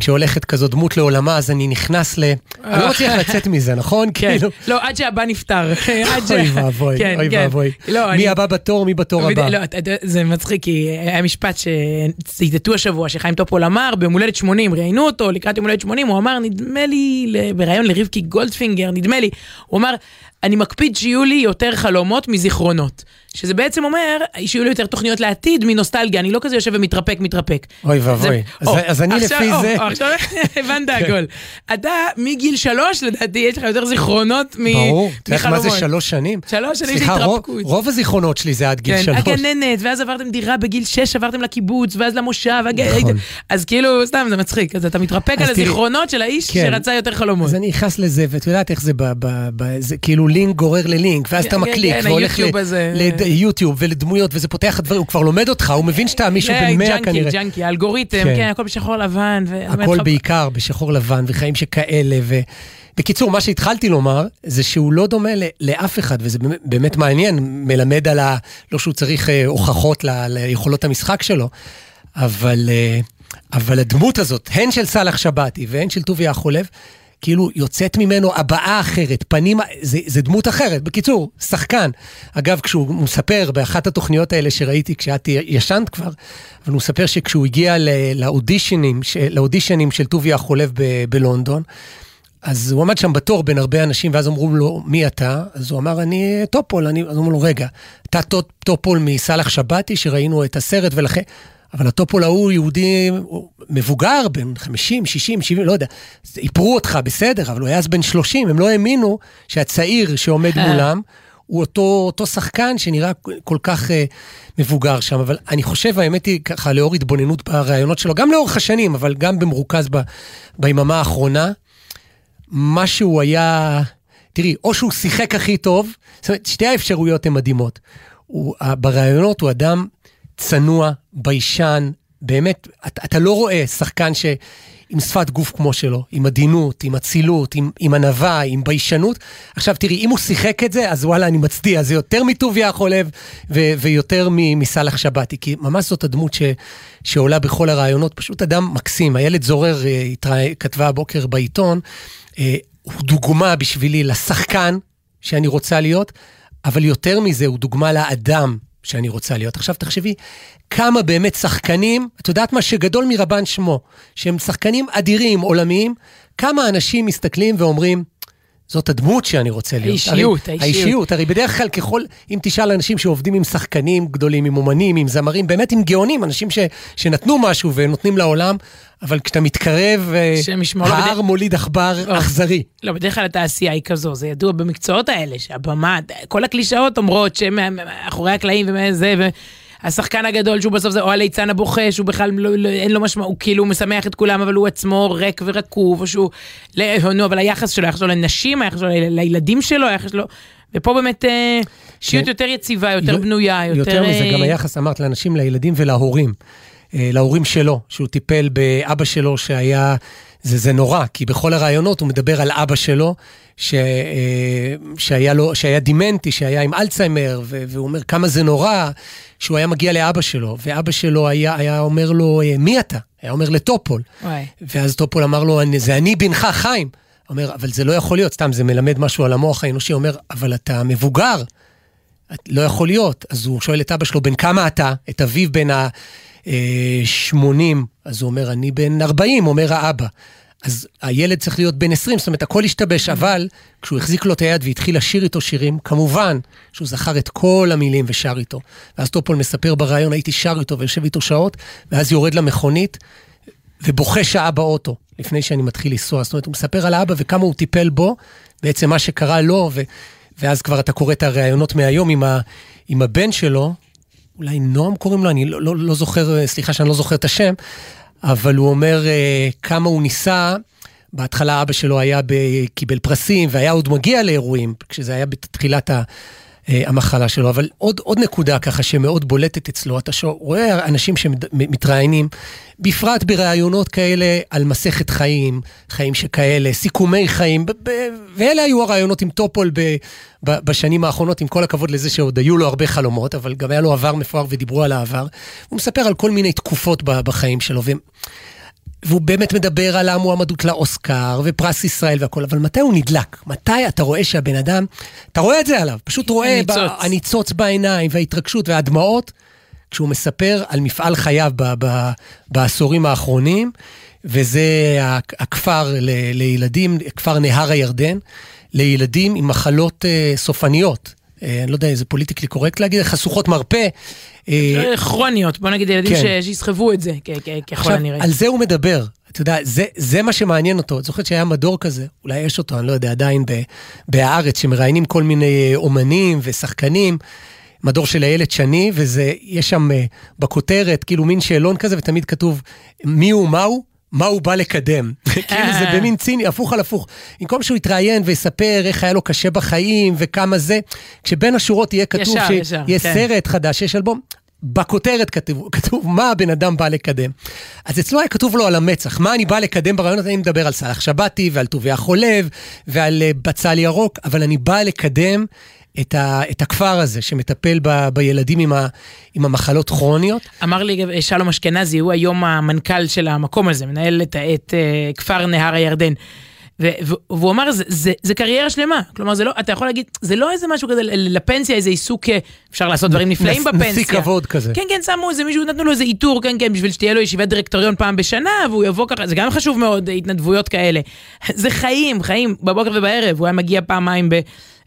כשהולכת כזו דמות לעולמה, אז אני נכנס ל... אני לא מצליח לצאת מזה, נכון? כן, כאילו... לא, עד שהבא נפטר. אוי ואבוי, כן, אוי כן. ואבוי. לא, מי הבא בתור, מי בתור הבא. לא, זה מצחיק, כי היה משפט שציטטו השבוע, שחיים טופול אמר, ביום הולדת 80, ראיינו אותו, לקראת יום הולדת 80, הוא אמר, נדמה לי, בריאיון לרבקי גולדפינגר, נדמה לי, הוא אמר, אני מקפיד שיהיו לי יותר חלומות מזיכרונות. שזה בעצם אומר, שיהיו לי יותר תוכניות לעתיד מנוסטלגיה, אני לא כזה יושב ומתרפק, מתרפק. אוי ואבוי, אז אני לפי זה... עכשיו הבנת. הכל. אתה מגיל שלוש, לדעתי, יש לך יותר זיכרונות מחלומות. ברור, אתה יודע מה זה שלוש שנים? שלוש שנים של התרפקות. רוב הזיכרונות שלי זה עד גיל כן, שלוש. הגננת, ואז עברתם דירה בגיל שש, עברתם לקיבוץ, ואז למושב, נכון. אז כאילו, סתם, זה מצחיק. אז אתה מתרפק על הזיכרונות של האיש כן. שרצה יותר חלומות. אז אני נכנס לזה, ואת יודעת איך זה, כאילו לינק גורר ללינק, ואז אתה מקליק, והולך ליוטיוב ולדמויות, וזה פותח את הדברים, הוא כבר לומד אותך, הוא מבין שאתה מישהו בן מאה כנראה. ג'אנקי, ג'אנקי, אלגוריתם, כן, הכל בשחור לבן. הכל בעיקר בשחור לבן, וחיים שכאלה, ו... בקיצור, מה שהתחלתי לומר, זה שהוא לא דומה לאף אחד, וזה באמת מעניין, מלמד על ה... לא שהוא צריך אה, הוכחות ל... ליכולות המשחק שלו, אבל, אה, אבל הדמות הזאת, הן של סאלח שבתי והן של טוביה החולב, כאילו יוצאת ממנו הבעה אחרת, פנים, זה, זה דמות אחרת. בקיצור, שחקן. אגב, כשהוא מספר באחת התוכניות האלה שראיתי כשאת ישנת כבר, אבל הוא מספר שכשהוא הגיע לאודישנים, לאודישנים של טוביה החולב ב- בלונדון, אז הוא עמד שם בתור בין הרבה אנשים, ואז אמרו לו, מי אתה? אז הוא אמר, אני טופול. אני... אז אמרו לו, רגע, אתה טופול מסאלח שבתי, שראינו את הסרט, ולכן... אבל הטופול ההוא יהודי מבוגר, בן 50, 60, 70, לא יודע. איפרו אותך, בסדר, אבל הוא היה אז בן 30, הם לא האמינו שהצעיר שעומד אה. מולם הוא אותו, אותו שחקן שנראה כל כך uh, מבוגר שם. אבל אני חושב, האמת היא, ככה, לאור התבוננות ברעיונות שלו, גם לאורך השנים, אבל גם במרוכז ב, ביממה האחרונה, מה שהוא היה... תראי, או שהוא שיחק הכי טוב, זאת אומרת, שתי האפשרויות הן מדהימות. הוא, ברעיונות הוא אדם צנוע, ביישן, באמת, אתה, אתה לא רואה שחקן ש... עם שפת גוף כמו שלו, עם עדינות, עם אצילות, עם, עם ענווה, עם ביישנות. עכשיו תראי, אם הוא שיחק את זה, אז וואלה, אני מצדיע, זה יותר מטוביה החולב ו- ויותר מסאלח שבתי, כי ממש זאת הדמות ש- שעולה בכל הרעיונות, פשוט אדם מקסים. איילת זורר אה, התרא... כתבה הבוקר בעיתון, אה, הוא דוגמה בשבילי לשחקן שאני רוצה להיות, אבל יותר מזה, הוא דוגמה לאדם שאני רוצה להיות. עכשיו תחשבי, כמה באמת שחקנים, את יודעת מה, שגדול מרבן שמו, שהם שחקנים אדירים, עולמיים, כמה אנשים מסתכלים ואומרים, זאת הדמות שאני רוצה להיות. האישיות, הרי, האישיות. האישיות, הרי בדרך כלל ככל, אם תשאל אנשים שעובדים עם שחקנים גדולים, עם אומנים, עם זמרים, באמת עם גאונים, אנשים ש, שנתנו משהו ונותנים לעולם, אבל כשאתה מתקרב, אה, ההר בדרך... מוליד עכבר לא, אכזרי. לא, בדרך כלל התעשייה היא כזו, זה ידוע במקצועות האלה, שהבמה, כל הקלישאות אומרות שמאחורי הקלעים וזה, ו... השחקן הגדול שהוא בסוף זה או הליצן הבוכה שהוא בכלל לא, לא, אין לו משמעות, הוא כאילו משמח את כולם אבל הוא עצמו ריק ורקוב או שהוא, לא, נו אבל היחס שלו, היחס שלו לנשים, היחס שלו לילדים שלו, היחס שלו, ופה באמת אה, שיעות כן. יותר יציבה, יותר בנויה, יותר... יותר מזה, גם אה, היחס אמרת לאנשים, לילדים ולהורים. אה, להורים שלו, שהוא טיפל באבא שלו שהיה, זה, זה נורא, כי בכל הראיונות הוא מדבר על אבא שלו, ש, אה, שהיה, לו, שהיה דימנטי, שהיה עם אלצהיימר, והוא אומר כמה זה נורא, שהוא היה מגיע לאבא שלו, ואבא שלו היה, היה אומר לו, אה, מי אתה? היה אומר לטופול. וואי. ואז טופול אמר לו, זה אני בנך חיים. אומר, אבל זה לא יכול להיות, סתם, זה מלמד משהו על המוח האנושי. אומר, אבל אתה מבוגר, את לא יכול להיות. אז הוא שואל את אבא שלו, בן כמה אתה? את אביו בן ה-80, אז הוא אומר, אני בן 40, אומר האבא. אז הילד צריך להיות בן 20, זאת אומרת, הכל השתבש, אבל כשהוא החזיק לו את היד והתחיל לשיר איתו שירים, כמובן שהוא זכר את כל המילים ושר איתו. ואז טופול מספר בריאיון, הייתי שר איתו ויושב איתו שעות, ואז יורד למכונית ובוכה שעה באוטו, לפני שאני מתחיל לנסוע. זאת אומרת, הוא מספר על האבא וכמה הוא טיפל בו, בעצם מה שקרה לו, ו... ואז כבר אתה קורא את הראיונות מהיום עם, ה... עם הבן שלו, אולי נועם קוראים לו, אני לא, לא, לא זוכר, סליחה שאני לא זוכר את השם, אבל הוא אומר uh, כמה הוא ניסה, בהתחלה אבא שלו היה, ב... קיבל פרסים, והיה עוד מגיע לאירועים, כשזה היה בתחילת ה... אה, המחלה שלו. אבל עוד, עוד נקודה ככה שמאוד בולטת אצלו, אתה רואה אנשים שמתראיינים, בפרט בראיונות כאלה על מסכת חיים, חיים שכאלה, סיכומי חיים, ואלה היו הראיונות עם טופול ב, ב, בשנים האחרונות, עם כל הכבוד לזה שעוד היו לו הרבה חלומות, אבל גם היה לו עבר מפואר ודיברו על העבר. הוא מספר על כל מיני תקופות בחיים שלו. ו... והוא באמת מדבר על המועמדות לאוסקר ופרס ישראל והכל, אבל מתי הוא נדלק? מתי אתה רואה שהבן אדם, אתה רואה את זה עליו, פשוט רואה הניצוץ, בעיניים וההתרגשות והדמעות, כשהוא מספר על מפעל חייו ב, ב, בעשורים האחרונים, וזה הכפר ל, לילדים, כפר נהר הירדן, לילדים עם מחלות uh, סופניות. Uh, אני לא יודע, איזה פוליטיקלי קורקט להגיד, חשוכות מרפא. אה, כרוניות, בוא נגיד ילדים כן. שיסחבו את זה, ככל הנראה. על זה הוא מדבר. אתה יודע, זה, זה מה שמעניין אותו. את זוכרת שהיה מדור כזה, אולי יש אותו, אני לא יודע, עדיין בהארץ, שמראיינים כל מיני אה, אומנים ושחקנים. מדור של איילת שני, וזה, יש שם בכותרת, כאילו מין שאלון כזה, ותמיד כתוב מי הוא, מה הוא, מה הוא בא לקדם. כאילו זה במין ציני, הפוך על הפוך. במקום שהוא יתראיין ויספר איך היה לו קשה בחיים וכמה זה, כשבין השורות יהיה כתוב שיש כן. סרט חדש, יש אלבום, בכותרת כתוב, כתוב מה הבן אדם בא לקדם. אז אצלו היה כתוב לו על המצח, מה אני בא לקדם ברעיונות, אני מדבר על סאלח שבתי ועל טוביה חולב ועל אה, בצל ירוק, אבל אני בא לקדם את, ה, את הכפר הזה שמטפל ב, בילדים עם, ה, עם המחלות כרוניות. אמר לי אה, שלום אשכנזי, הוא היום המנכ"ל של המקום הזה, מנהל את, את uh, כפר נהר הירדן. והוא אמר, זה, זה, זה קריירה שלמה. כלומר, זה לא, אתה יכול להגיד, זה לא איזה משהו כזה, לפנסיה איזה עיסוק, אה, אפשר לעשות דברים נפלאים בפנסיה. נשיא כבוד כזה. כן, כן, שמו איזה מישהו, נתנו לו איזה איתור, כן, כן, בשביל שתהיה לו ישיבת דירקטוריון פעם בשנה, והוא יבוא ככה, זה גם חשוב מאוד, התנדבויות כאלה. זה חיים, חיים, בבוקר ובערב, הוא היה מגיע פעמיים ב...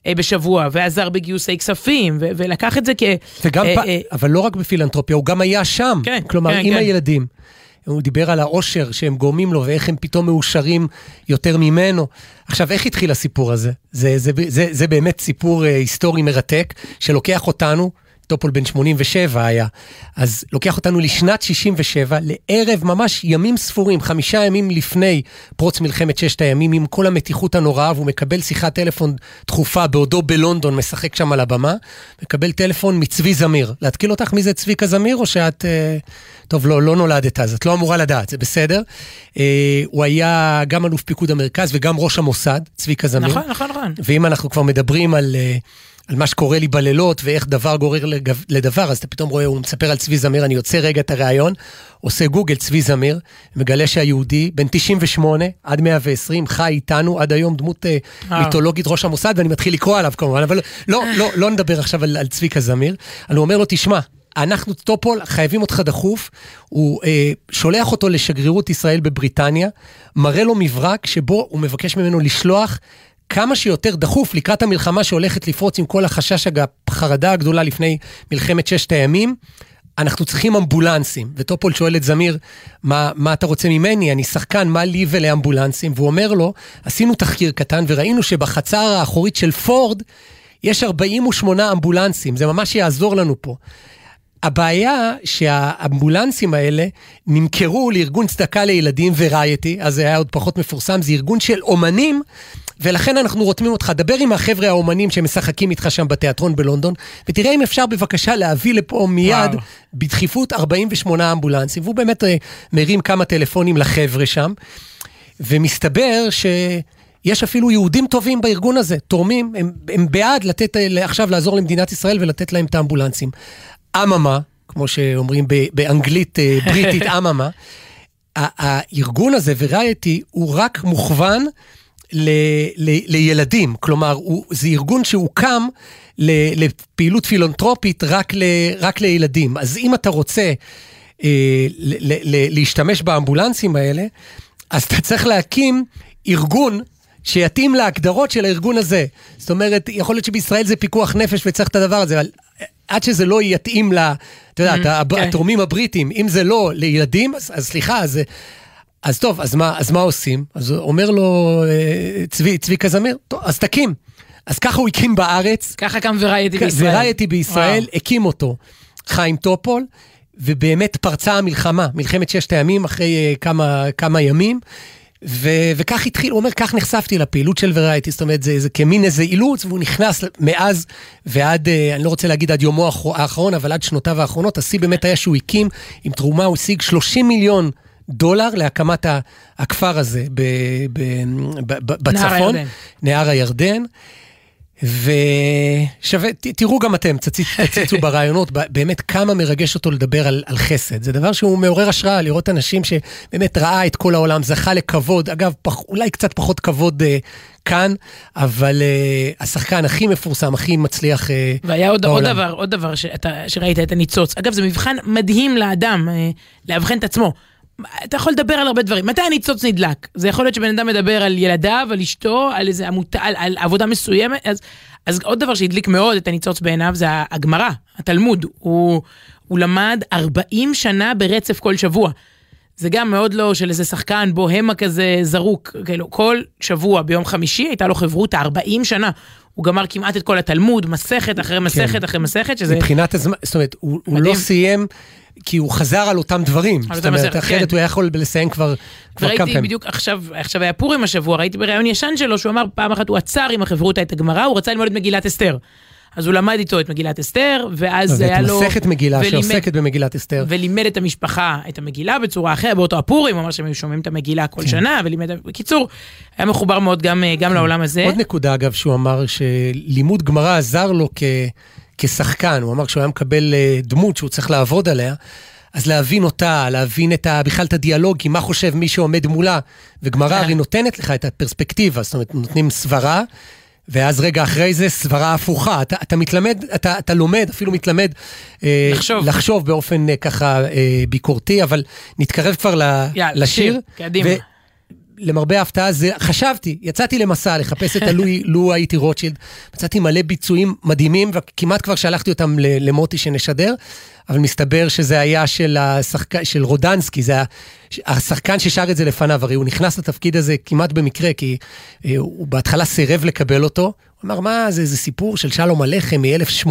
אה, בשבוע, ועזר בגיוסי כספים, ו- ולקח את זה כ... וגם, אה, פ... אה, אבל לא רק בפילנטרופיה, הוא גם היה שם. כן, כלומר, כן, עם כן. הילדים. הוא דיבר על העושר שהם גורמים לו ואיך הם פתאום מאושרים יותר ממנו. עכשיו, איך התחיל הסיפור הזה? זה, זה, זה, זה באמת סיפור אה, היסטורי מרתק, שלוקח אותנו טופול בן 87 היה. אז לוקח אותנו לשנת 67, לערב ממש ימים ספורים, חמישה ימים לפני פרוץ מלחמת ששת הימים, עם כל המתיחות הנוראה, והוא מקבל שיחת טלפון דחופה בעודו בלונדון, משחק שם על הבמה, מקבל טלפון מצבי זמיר. להתקיל אותך מי זה צביקה זמיר, או שאת... אה, טוב, לא, לא נולדת אז, את לא אמורה לדעת, זה בסדר. אה, הוא היה גם אלוף פיקוד המרכז וגם ראש המוסד, צביקה זמיר. נכון, נכון, נכון. ואם אנחנו כבר מדברים על... אה, על מה שקורה לי בלילות ואיך דבר גורר לדבר, אז אתה פתאום רואה, הוא מספר על צבי זמיר, אני יוצא רגע את הריאיון, עושה גוגל צבי זמיר, מגלה שהיהודי, בן 98 עד 120, חי איתנו עד היום, דמות אה. מיתולוגית ראש המוסד, ואני מתחיל לקרוא עליו כמובן, אבל לא, לא, לא נדבר עכשיו על, על צביקה זמיר. אני אומר לו, תשמע, אנחנו טופול, חייבים אותך דחוף. הוא אה, שולח אותו לשגרירות ישראל בבריטניה, מראה לו מברק שבו הוא מבקש ממנו לשלוח כמה שיותר דחוף לקראת המלחמה שהולכת לפרוץ עם כל החשש, החרדה הגדולה לפני מלחמת ששת הימים. אנחנו צריכים אמבולנסים. וטופול שואל את זמיר, מה, מה אתה רוצה ממני? אני שחקן, מה לי ולאמבולנסים? והוא אומר לו, עשינו תחקיר קטן וראינו שבחצר האחורית של פורד יש 48 אמבולנסים, זה ממש יעזור לנו פה. הבעיה שהאמבולנסים האלה נמכרו לארגון צדקה לילדים ורייטי, אז זה היה עוד פחות מפורסם, זה ארגון של אומנים ולכן אנחנו רותמים אותך, דבר עם החבר'ה האומנים שמשחקים איתך שם בתיאטרון בלונדון, ותראה אם אפשר בבקשה להביא לפה מיד, וואו. בדחיפות, 48 אמבולנסים. והוא באמת אה, מרים כמה טלפונים לחבר'ה שם, ומסתבר ש... יש אפילו יהודים טובים בארגון הזה, תורמים, הם, הם בעד לתת, אה, עכשיו לעזור למדינת ישראל ולתת להם את האמבולנסים. אממה, כמו שאומרים באנגלית אה, בריטית, אממה, הארגון הזה, וריאטי, הוא רק מוכוון ל, ל, לילדים. כלומר, הוא, זה ארגון שהוקם ל, לפעילות פילנטרופית רק, ל, רק לילדים. אז אם אתה רוצה אה, ל, ל, להשתמש באמבולנסים האלה, אז אתה צריך להקים ארגון שיתאים להגדרות של הארגון הזה. זאת אומרת, יכול להיות שבישראל זה פיקוח נפש וצריך את הדבר הזה, אבל עד שזה לא יתאים ל... אתה יודע, Mm, הב- כן. התורמים הבריטים, אם זה לא לילדים, אז, אז סליחה, אז, אז טוב, אז מה, אז מה עושים? אז אומר לו אה, צבי, צביקה זמיר, טוב, אז תקים. אז ככה הוא הקים בארץ, ככה קם ורייטי בישראל. ורייטי בישראל וואו. הקים אותו, חיים טופול, ובאמת פרצה המלחמה, מלחמת ששת הימים אחרי אה, כמה, כמה ימים. ו- וכך התחיל, הוא אומר, כך נחשפתי לפעילות של ורייטי, זאת אומרת, זה, זה כמין איזה אילוץ, והוא נכנס מאז ועד, אה, אני לא רוצה להגיד עד יומו האחר- האחרון, אבל עד שנותיו האחרונות, השיא באמת היה שהוא הקים, עם תרומה הוא השיג 30 מיליון דולר להקמת הכפר הזה ב- ב- ב- בצפון, הירדן. נהר הירדן. ושווה, תראו גם אתם, תציצ- תציצו ברעיונות, באמת כמה מרגש אותו לדבר על, על חסד. זה דבר שהוא מעורר השראה, לראות אנשים שבאמת ראה את כל העולם, זכה לכבוד, אגב, פח, אולי קצת פחות כבוד אה, כאן, אבל אה, השחקן הכי מפורסם, הכי מצליח אה, והיה עוד, עוד בעולם. דבר, עוד דבר שאתה, שראית את הניצוץ. אגב, זה מבחן מדהים לאדם, אה, לאבחן את עצמו. אתה יכול לדבר על הרבה דברים. מתי הניצוץ נדלק? זה יכול להיות שבן אדם מדבר על ילדיו, על אשתו, על איזה עמותה, על, על עבודה מסוימת. אז, אז עוד דבר שהדליק מאוד את הניצוץ בעיניו זה הגמרא, התלמוד. הוא, הוא למד 40 שנה ברצף כל שבוע. זה גם מאוד לא של איזה שחקן בוהמה כזה זרוק, כאילו כל שבוע ביום חמישי הייתה לו חברותא 40 שנה. הוא גמר כמעט את כל התלמוד, מסכת אחרי מסכת אחרי מסכת, שזה... מבחינת הזמן, זאת אומרת, הוא, הוא. לא סיים, כי הוא חזר על אותם דברים. על זאת אומרת, מסכת, אחרת כן. הוא היה יכול לסיים כבר, כבר כמה וראיתי פעמים. בדיוק עכשיו, עכשיו היה פורים השבוע, ראיתי בריאיון ישן שלו, שהוא אמר פעם אחת הוא עצר עם החברותא את הגמרא, הוא רצה ללמוד את מגילת אסתר. אז הוא למד איתו את מגילת אסתר, ואז ואת היה לו... מסכת מגילה ולימד- שעוסקת במגילת אסתר. ולימד את המשפחה את המגילה בצורה אחרת, באותו הפורים, הוא אמר שהם היו שומעים את המגילה כן. כל שנה, ולימד... בקיצור, היה מחובר מאוד גם, גם לעולם הזה. עוד נקודה, אגב, שהוא אמר שלימוד גמרא עזר לו כ... כשחקן. הוא אמר שהוא היה מקבל אה, דמות שהוא צריך לעבוד עליה, אז להבין אותה, להבין את ה... בכלל את הדיאלוגים, מה חושב מי שעומד מולה. וגמרא אה. הרי נותנת לך את הפרספקטיבה, זאת אומרת, נותנים סברה. ואז רגע אחרי זה סברה הפוכה. אתה, אתה מתלמד, אתה, אתה לומד, אפילו מתלמד אה, לחשוב. לחשוב באופן אה, ככה אה, ביקורתי, אבל נתקרב כבר ל, יאללה, לשיר. שיר, קדימה. למרבה ההפתעה, זה, חשבתי, יצאתי למסע לחפש את הלואי, לו הייתי רוטשילד, מצאתי מלא ביצועים מדהימים, וכמעט כבר שלחתי אותם למוטי שנשדר, אבל מסתבר שזה היה של, השחק... של רודנסקי, זה היה השחקן ששר את זה לפניו, הרי הוא נכנס לתפקיד הזה כמעט במקרה, כי אה, הוא בהתחלה סירב לקבל אותו, אמר, מה, זה איזה סיפור של שלום הלחם מ-1800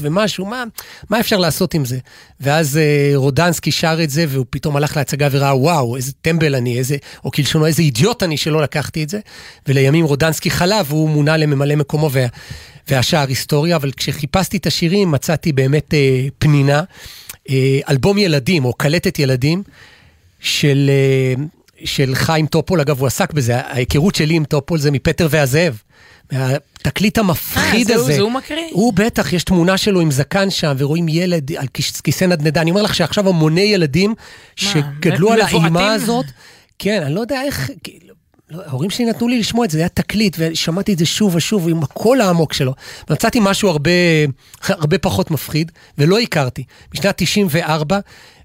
ומשהו, מה, מה אפשר לעשות עם זה? ואז אה, רודנסקי שר את זה, והוא פתאום הלך להצגה וראה, וואו, איזה טמבל אני, איזה, או כלשונו, איזה אידיוט אני שלא לקחתי את זה. ולימים רודנסקי חלה, והוא מונה לממלא מקומו וה, והשאר היסטוריה, אבל כשחיפשתי את השירים מצאתי באמת אה, פנינה, אה, אלבום ילדים, או קלטת ילדים, של, אה, של חיים טופול, אגב, הוא עסק בזה, ההיכרות שלי עם טופול זה מפטר והזאב. מהתקליט המפחיד אה, זה הוא- הזה. זה הוא מקריא? הוא בטח, יש תמונה שלו עם זקן שם, ורואים ילד על כיס- כיסא נדנדה. אני אומר לך שעכשיו המוני ילדים שגדלו על? האימה הזאת, כן, אני לא יודע איך, כאילו, לא, ההורים שלי נתנו לי לשמוע את זה, זה היה תקליט, ושמעתי את זה שוב ושוב עם הקול העמוק שלו. מצאתי משהו הרבה, הרבה פחות מפחיד, ולא הכרתי. בשנת 94,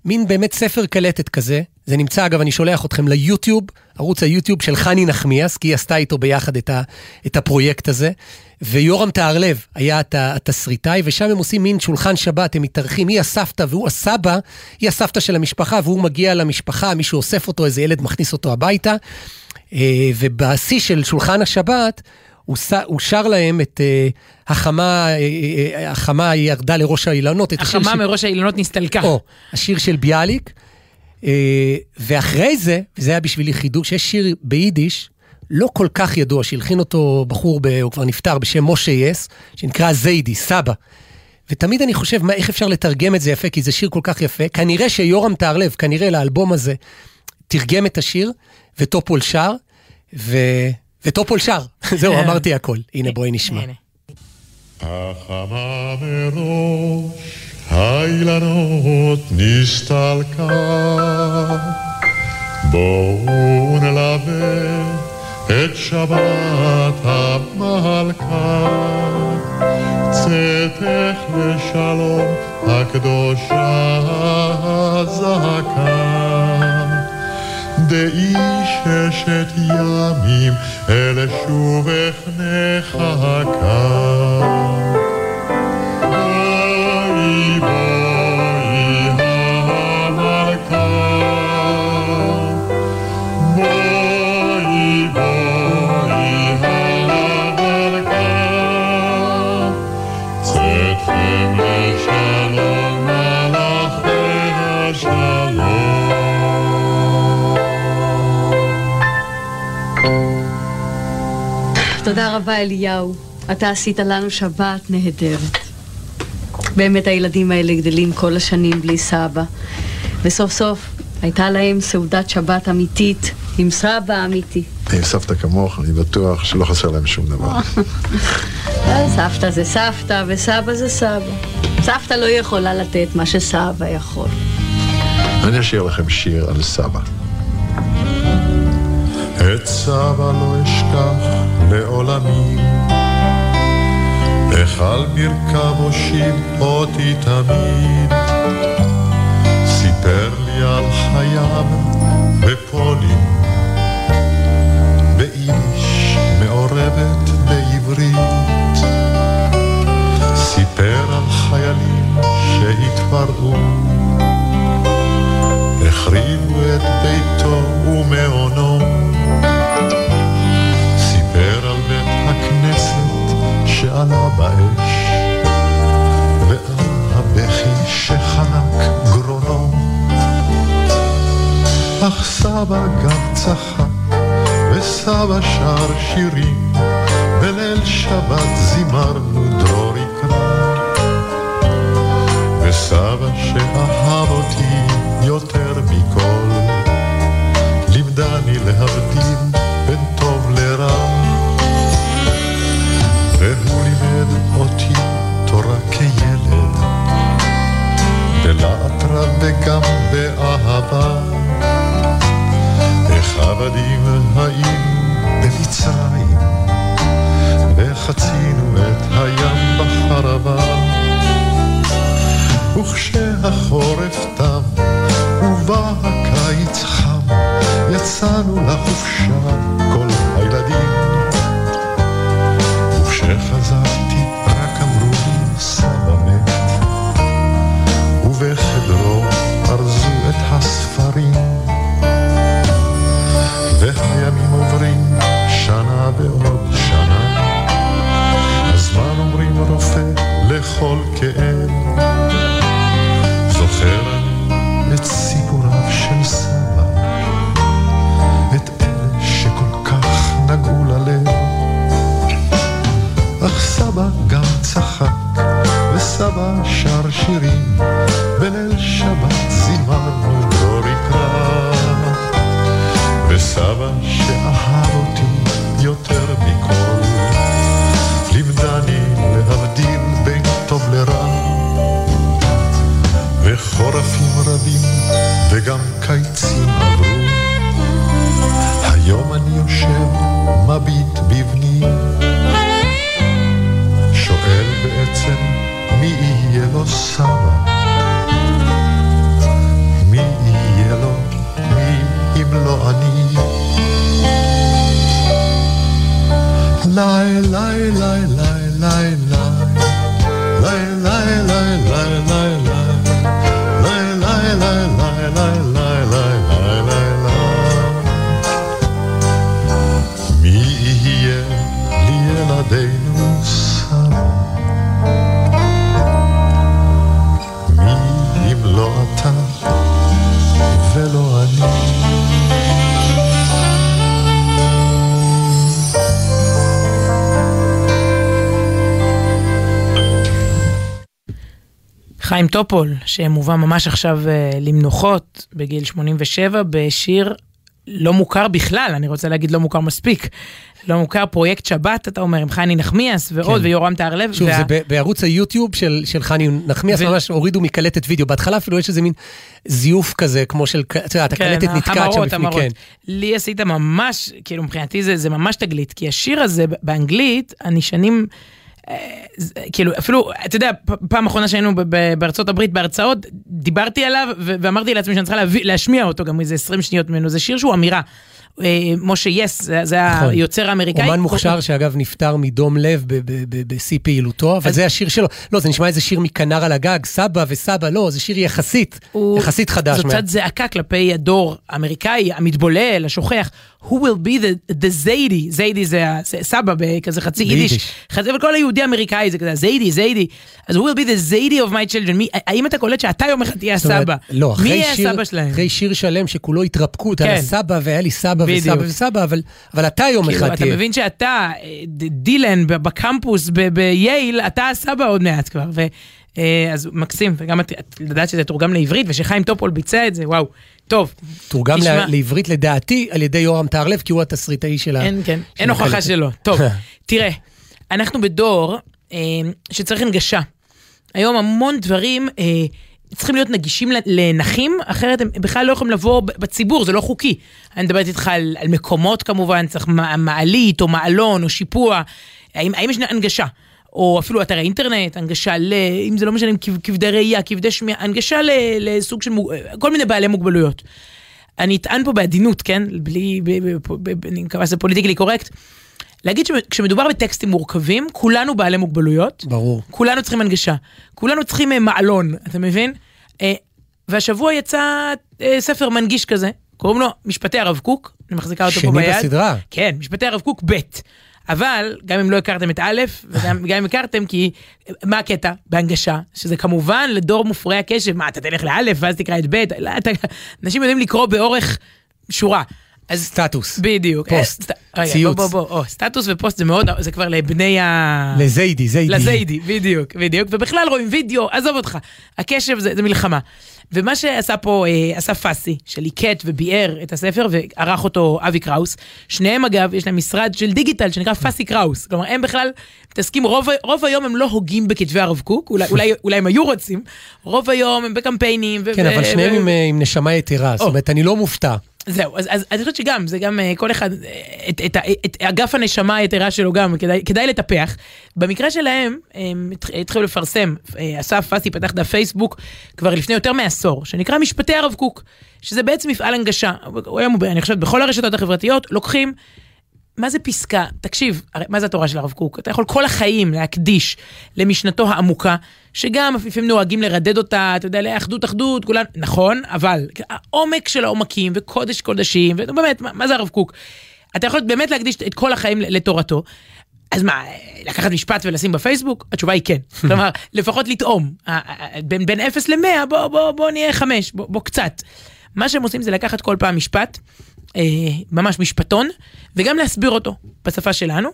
מין באמת ספר קלטת כזה, זה נמצא, אגב, אני שולח אתכם ליוטיוב, ערוץ היוטיוב של חני נחמיאס, כי היא עשתה איתו ביחד את, ה, את הפרויקט הזה, ויורם טהרלב היה הת- התסריטאי, ושם הם עושים מין שולחן שבת, הם מתארחים, היא הסבתא והוא הסבא, היא הסבתא של המשפחה, והוא מגיע למשפחה, מישהו אוסף אותו, איזה ילד מכניס אותו הביתה, אה, ובשיא של שולחן השבת, הוא, ש... הוא שר להם את uh, החמה, אה, החמה ירדה לראש האילנות, החמה של- מראש האילנות נסתלקה. או, השיר של ביאליק, אה, ואחרי זה, וזה היה בשבילי חידוש, יש שיר ביידיש, לא כל כך ידוע, שהלחין אותו בחור, ב, הוא כבר נפטר, בשם משה יס, שנקרא זיידי, סבא. ותמיד אני חושב, מה, איך אפשר לתרגם את זה יפה, כי זה שיר כל כך יפה. כנראה שיורם טהרלב, כנראה לאלבום הזה, תרגם את השיר, וטופול שר, ו... וטופול שר. זהו, אמרתי הכל. הנה, בואי נשמע. החמה מראש, האילנות נסתלקה. בואו נלווה את שבת המלכה. צאתך לשלום הקדושה הזעקה. דעי ששת ימים אל שובך נחכה. תודה רבה אליהו, אתה עשית לנו שבת נהדרת. באמת הילדים האלה גדלים כל השנים בלי סבא, וסוף סוף הייתה להם סעודת שבת אמיתית עם סבא אמיתי. עם סבתא כמוך, אני בטוח שלא חסר להם שום דבר. אה, סבתא זה סבתא וסבא זה סבא. סבתא לא יכולה לתת מה שסבא יכול. אני אשאיר לכם שיר על סבא. את סבא לא אשכח לעולמי, איך על ברכיו הושיב אותי תמיד. סיפר לי על חייו בפולין, ביידיש מעורבת בעברית. סיפר על חיילים שהתפרעו, סבא גם צחק, וסבא שר שירים, בליל שבת Mama be טופול, שמובא ממש עכשיו אה, למנוחות בגיל 87 בשיר לא מוכר בכלל, אני רוצה להגיד לא מוכר מספיק. לא מוכר, פרויקט שבת, אתה אומר, עם חני נחמיאס ועוד, כן. ויורם טהרלב. שוב, וה- זה בערוץ היוטיוב של, של חני נחמיאס, ו- ממש הורידו מקלטת וידאו. בהתחלה אפילו יש איזה מין זיוף כזה, כמו של, אתה יודע, הקלטת נתקעת שם כן, בפנים, המראות. כן. לי עשית ממש, כאילו מבחינתי זה, זה ממש תגלית, כי השיר הזה באנגלית, אני שנים, כאילו אפילו, אתה יודע, פעם אחרונה שהיינו בארצות הברית בהרצאות, דיברתי עליו ואמרתי לעצמי שאני צריכה להשמיע אותו גם איזה 20 שניות ממנו, זה שיר שהוא אמירה. אה, משה יס, זה, נכון. היוצר האמריקאי. אומן מוכשר שאגב נפטר מדום לב בשיא פעילותו, אבל זה השיר שלו. לא, זה נשמע איזה שיר מכנר על הגג, סבא וסבא, לא, זה שיר יחסית, יחסית חדש. מה- קצת זעקה כלפי הדור האמריקאי, המתבולל, השוכח. Who will be the, the זיידי, זיידי זה ה- זה סבא בכזה חצי יידיש. חצי, וכל היהודי האמריקאי זה כזה זיידי, זיידי. אז who will be the zaidy of my children? מי, האם אתה קולט שאתה יום אחד תהיה הסבא? לא, מי יהיה הסבא שלהם? אחרי שיר שלם שכולו התרפקות על כן. הסבא, והיה לי סבא בדיוק. וסבא וסבא, אבל, אבל אתה יום כאילו, אחד אתה תהיה. מבין שאתה, אה, דילן בקמפוס בייל, אתה הסבא עוד מעט כבר. ו, אה, אז מקסים, וגם יודעת שזה תורגם לעברית, ושחיים טופול ביצע את זה, וואו. טוב, תורגם תשמע. לעברית לדעתי על ידי יורם טהרלב, כי הוא התסריטאי של ה... אין, כן, אין הוכחה. שלא. טוב, תראה, אנחנו בדור אה, שצריך הנגשה. היום המון דברים אה, צריכים להיות נגישים לנכים, אחרת הם בכלל לא יכולים לבוא בציבור, זה לא חוקי. אני מדברת איתך על, על מקומות כמובן, צריך מע- מעלית או מעלון או שיפוע. האם, האם יש הנגשה? או אפילו אתרי אינטרנט, הנגשה ל... אם זה לא משנה, כבדי ראייה, כבדי שמיעה, הנגשה ל- לסוג של... כל מיני בעלי מוגבלויות. אני אטען פה בעדינות, כן? בלי... ב, ב, ב, ב, אני מקווה שזה פוליטיקלי קורקט. להגיד שכשמדובר בטקסטים מורכבים, כולנו בעלי מוגבלויות. ברור. כולנו צריכים הנגשה. כולנו צריכים אה, מעלון, אתה מבין? אה, והשבוע יצא אה, ספר מנגיש כזה, קוראים לו משפטי הרב קוק, אני מחזיקה אותו פה שני ביד. בסדרה. כן, משפטי הרב קוק ב'. אבל גם אם לא הכרתם את א', וגם גם אם הכרתם, כי מה הקטע בהנגשה? שזה כמובן לדור מופרעי הקשב, מה, אתה תלך לאלף ואז תקרא את ב', לא, אתה, אנשים יודעים לקרוא באורך שורה. אז סטטוס. בדיוק. פוסט, אה, רגע, ציוץ. בוא, בוא, בוא, או, סטטוס ופוסט זה מאוד, זה כבר לבני ה... לזיידי, זיידי. לזיידי, בדיוק, בדיוק, ובכלל רואים וידאו, עזוב אותך, הקשב זה, זה מלחמה. ומה שעשה פה אה, אסף פסי, שליקט וביאר את הספר וערך אותו אבי קראוס, שניהם אגב, יש להם משרד של דיגיטל שנקרא פסי קראוס. כלומר, הם בכלל מתעסקים, רוב, רוב היום הם לא הוגים בכתבי הרב קוק, אולי, אולי, אולי הם היו רוצים, רוב היום הם בקמפיינים. ו- כן, ו- אבל שניהם ו- עם, אה, עם נשמה יתרה, זאת או. אומרת, אני לא מופתע. זהו, אז, אז, אז אני חושבת שגם, זה גם אה, כל אחד, אה, את, את, ה- את אגף הנשמה היתרה שלו גם, כדאי, כדאי לטפח. במקרה שלהם, הם התח- התחילו לפרסם, אה, אסף פסי פתח דף פייסבוק כבר לפני יותר מעשור, שנקרא משפטי הרב קוק, שזה בעצם מפעל הנגשה. היום, אני חושבת, בכל הרשתות החברתיות, לוקחים מה זה פסקה? תקשיב, הרי מה זה התורה של הרב קוק? אתה יכול כל החיים להקדיש למשנתו העמוקה, שגם לפעמים נוהגים לרדד אותה, אתה יודע, לאחדות אחדות, כולנו, נכון, אבל העומק של העומקים וקודש קודשים, ובאמת, מה, מה זה הרב קוק? אתה יכול באמת להקדיש את כל החיים לתורתו. אז מה, לקחת משפט ולשים בפייסבוק? התשובה היא כן. כלומר, לפחות לטעום. בין, בין 0 ל-100, בוא, בוא, בוא נהיה 5, בוא, בוא קצת. מה שהם עושים זה לקחת כל פעם משפט, אה, ממש משפטון, וגם להסביר אותו בשפה שלנו,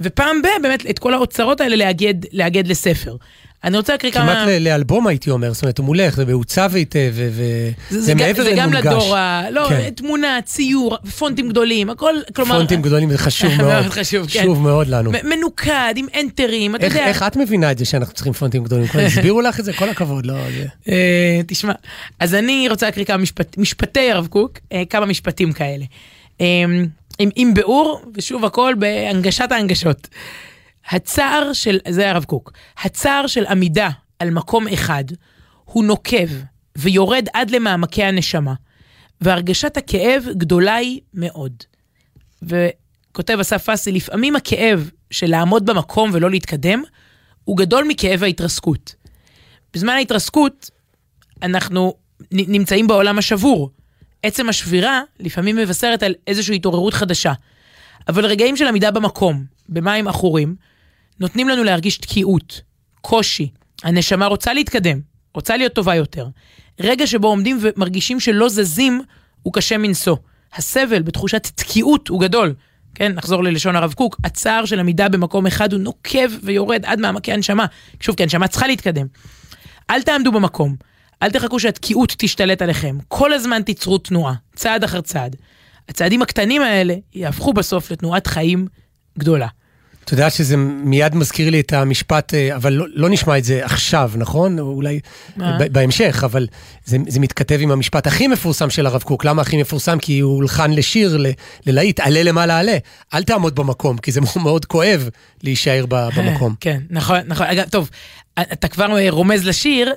ופעם ב- באמת את כל האוצרות האלה לאגד, לאגד לספר. אני רוצה להקריא כמה... כמעט לאלבום הייתי אומר, זאת אומרת, הוא מולך, זה מעוצב היטב, ו- זה, זה זה, גם, מעבר זה גם למונגש. לדור ה... לא, כן. תמונה, ציור, פונטים גדולים, הכל, כלומר... פונטים גדולים זה חשוב מאוד מאוד. חשוב, כן. חשוב מאוד לנו. מנוקד, עם אנטרים, אתה איך, יודע. איך את מבינה את זה שאנחנו צריכים פונטים גדולים? כבר הסבירו לך את זה? כל הכבוד, לא... זה... אה, תשמע, אז אני רוצה להקריא כמה משפט, משפטי הרב קוק, אה, כמה משפטים כאלה. אה, עם, עם ביאור, ושוב הכל בהנגשת ההנגשות. הצער של, זה הרב קוק, הצער של עמידה על מקום אחד הוא נוקב ויורד עד למעמקי הנשמה, והרגשת הכאב גדולה היא מאוד. וכותב אסף פסי, לפעמים הכאב של לעמוד במקום ולא להתקדם, הוא גדול מכאב ההתרסקות. בזמן ההתרסקות, אנחנו נמצאים בעולם השבור. עצם השבירה לפעמים מבשרת על איזושהי התעוררות חדשה. אבל רגעים של עמידה במקום, במים עכורים, נותנים לנו להרגיש תקיעות, קושי. הנשמה רוצה להתקדם, רוצה להיות טובה יותר. רגע שבו עומדים ומרגישים שלא זזים, הוא קשה מנשוא. הסבל בתחושת תקיעות הוא גדול. כן, נחזור ללשון הרב קוק, הצער של עמידה במקום אחד הוא נוקב ויורד עד מעמקי הנשמה. שוב, כי הנשמה צריכה להתקדם. אל תעמדו במקום, אל תחכו שהתקיעות תשתלט עליכם, כל הזמן תיצרו תנועה, צעד אחר צעד. הצעדים הקטנים האלה יהפכו בסוף לתנועת חיים גדולה. אתה יודע שזה מיד מזכיר לי את המשפט, אה, אבל לא, לא נשמע את זה עכשיו, נכון? אולי? ב- בהמשך, אבל זה, זה מתכתב עם המשפט הכי מפורסם של הרב קוק. למה הכי מפורסם? כי הוא הולחן לשיר, ל- ללהיט, עלה למעלה עלה. אל תעמוד במקום, כי זה מאוד כואב להישאר ב- במקום. כן, נכון, נכון. אגב, טוב, אתה כבר רומז לשיר,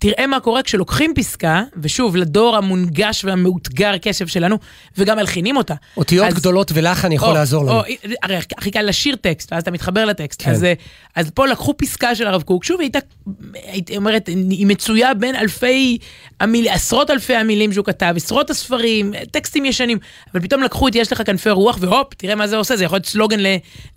תראה מה קורה כשלוקחים פסקה, ושוב, לדור המונגש והמאותגר קשב שלנו, וגם מלחינים אותה. אותיות אז- גדולות ולחן יכול או, לעזור לנו. או, הרי הכי קל לשיר טקסט, ואז אתה מתחבר לטקסט. כן. אז, אה, אז פה לקחו פסקה של הרב קוק, שוב, היא הייתה, הייתי אומרת, היא מצויה בין אלפי, המיל, עשרות אלפי המילים שהוא כתב, עשרות הספרים, טקסטים ישנים, אבל פתאום לקחו את יש לך כנפי רוח, והופ, תראה מה זה עושה, זה יכול להיות סלוגן ל,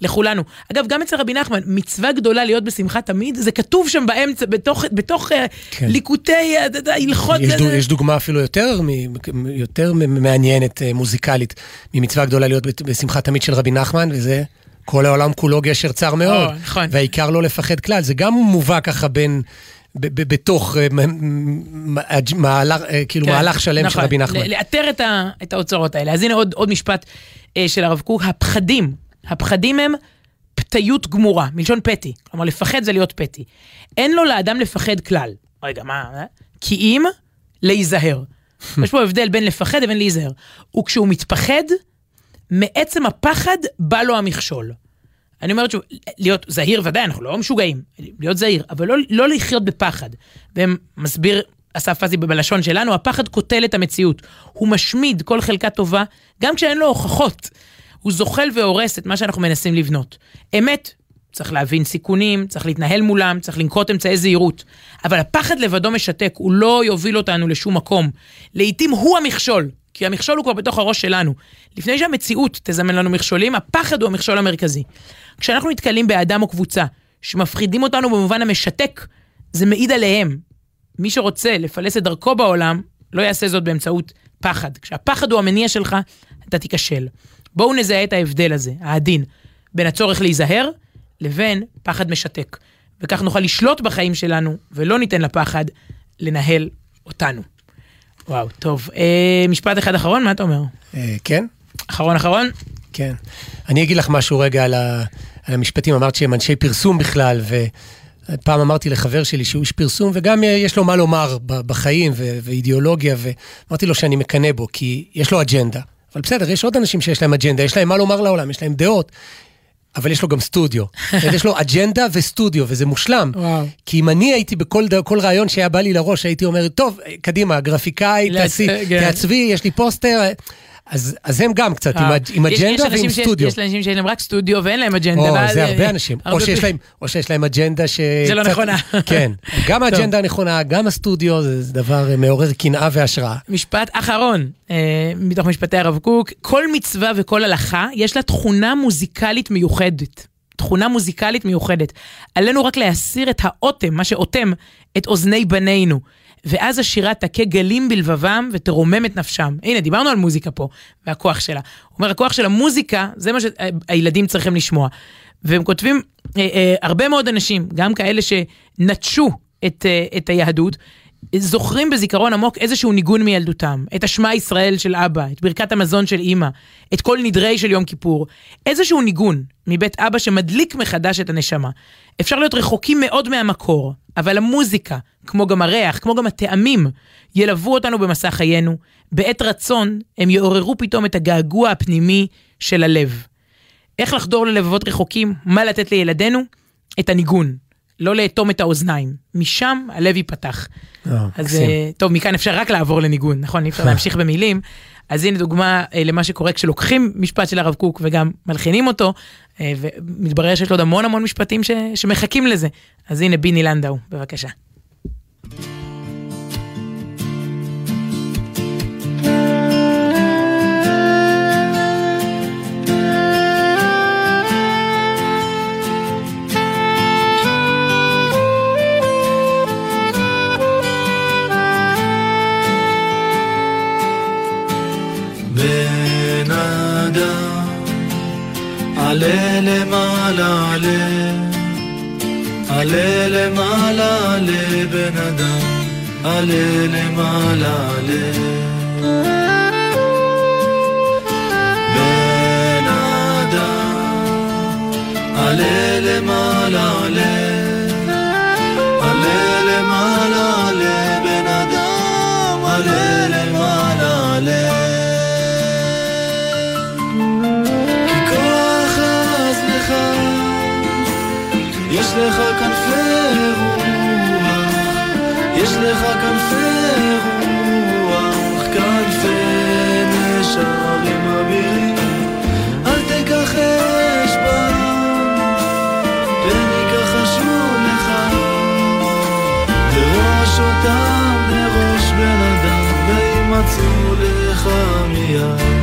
לכולנו. אגב, גם אצל רבי נחמן, מצווה גדולה להיות בשמחה תמיד, זה כתוב שם באמצע, בתוך, בתוך אה, כן. ליקוטי אה, אתה יודע, הלכות. יש, דו, אה, יש דוגמה אפילו יותר, מ- יותר מעניינת אה, מוזיקלית ממצווה גדולה להיות בשמחה תמיד של רבי נחמן, וזה כל העולם כולו גשר צר מאוד. או, נכון. והעיקר לא לפחד כלל, זה גם מובא ככה בין, בתוך אה, מהלך, אה, כאילו כן, מהלך שלם נכון, של רבי נחמן. לאתר את, האוצרות האלה. אז הנה עוד, עוד משפט אה, של הרב קוק, הפחדים. הפחדים הם פתיות גמורה, מלשון פתי. כלומר, לפחד זה להיות פתי. אין לו לאדם לפחד כלל. רגע, מה? אה? כי אם להיזהר. יש פה הבדל בין לפחד לבין להיזהר. וכשהוא מתפחד, מעצם הפחד בא לו המכשול. אני אומרת שוב, להיות זהיר ודאי, אנחנו לא משוגעים, להיות זהיר, אבל לא, לא לחיות בפחד. ומסביר אסף פזי בלשון שלנו, הפחד קוטל את המציאות. הוא משמיד כל חלקה טובה, גם כשאין לו הוכחות. הוא זוחל והורס את מה שאנחנו מנסים לבנות. אמת, צריך להבין סיכונים, צריך להתנהל מולם, צריך לנקוט אמצעי זהירות. אבל הפחד לבדו משתק, הוא לא יוביל אותנו לשום מקום. לעתים הוא המכשול, כי המכשול הוא כבר בתוך הראש שלנו. לפני שהמציאות תזמן לנו מכשולים, הפחד הוא המכשול המרכזי. כשאנחנו נתקלים באדם או קבוצה שמפחידים אותנו במובן המשתק, זה מעיד עליהם. מי שרוצה לפלס את דרכו בעולם, לא יעשה זאת באמצעות פחד. כשהפחד הוא המניע שלך, אתה תיכשל. בואו נזהה את ההבדל הזה, העדין, בין הצורך להיזהר לבין פחד משתק. וכך נוכל לשלוט בחיים שלנו, ולא ניתן לפחד לנהל אותנו. וואו, טוב. אה, משפט אחד אחרון, מה אתה אומר? אה, כן? אחרון אחרון? כן. אני אגיד לך משהו רגע על, ה, על המשפטים, אמרת שהם אנשי פרסום בכלל, ופעם אמרתי לחבר שלי שהוא איש פרסום, וגם יש לו מה לומר בחיים ו- ואידיאולוגיה, ואמרתי לו שאני מקנא בו, כי יש לו אג'נדה. אבל בסדר, יש עוד אנשים שיש להם אג'נדה, יש להם מה לומר לעולם, יש להם דעות. אבל יש לו גם סטודיו. יש לו אג'נדה וסטודיו, וזה מושלם. וואו. כי אם אני הייתי בכל כל רעיון שהיה בא לי לראש, הייתי אומר, טוב, קדימה, גרפיקאי, תעשי, כן. תעצבי, יש לי פוסטר. אז, אז הם גם קצת עם, אה, עם יש- אג'נדה ועם ש- סטודיו. יש אנשים שיש להם רק סטודיו ואין להם אג'נדה. או, זה הרבה אנשים. או הרבה שיש פעמים- להם, או שיש להם אג'נדה ש... זה לא קצת- נכונה. כן. גם האג'נדה הנכונה, גם הסטודיו, זה דבר מעורר קנאה והשראה. משפט אחרון, אה, מתוך משפטי הרב קוק, כל מצווה וכל הלכה יש לה תכונה מוזיקלית מיוחדת. תכונה מוזיקלית מיוחדת. עלינו רק להסיר את האוטם, מה שאוטם, את אוזני בנינו. ואז השירה תכה גלים בלבבם ותרומם את נפשם. הנה, דיברנו על מוזיקה פה, והכוח שלה. הוא אומר, הכוח של המוזיקה, זה מה שהילדים צריכים לשמוע. והם כותבים, אה, אה, הרבה מאוד אנשים, גם כאלה שנטשו את, אה, את היהדות, זוכרים בזיכרון עמוק איזשהו ניגון מילדותם, את השמע ישראל של אבא, את ברכת המזון של אימא, את כל נדרי של יום כיפור, איזשהו ניגון מבית אבא שמדליק מחדש את הנשמה. אפשר להיות רחוקים מאוד מהמקור, אבל המוזיקה, כמו גם הריח, כמו גם הטעמים, ילוו אותנו במסע חיינו. בעת רצון הם יעוררו פתאום את הגעגוע הפנימי של הלב. איך לחדור ללבבות רחוקים, מה לתת לילדינו? את הניגון. לא לאטום את האוזניים. משם הלב ייפתח. אה, אז מקסים. אה, טוב, מכאן אפשר רק לעבור לניגון, נכון? אי אפשר להמשיך במילים. אז הנה דוגמה אה, למה שקורה כשלוקחים משפט של הרב קוק וגם מלחינים אותו, אה, ומתברר שיש לו עוד המון המון משפטים ש- שמחכים לזה. אז הנה ביני לנדאו, בבקשה. עלה למעלה עלה, עלה למעלה, עלה בן אדם, עלה למעלה, עלה. בן אדם, עלה למעלה, עלה. יש לך כנפי רוח, יש לך כנפי רוח, כנפי נשרים אבירים, אל תכחש בם, פן יכחשו לך, בראש אותם, בראש בן אדם, וימצאו לך מיד.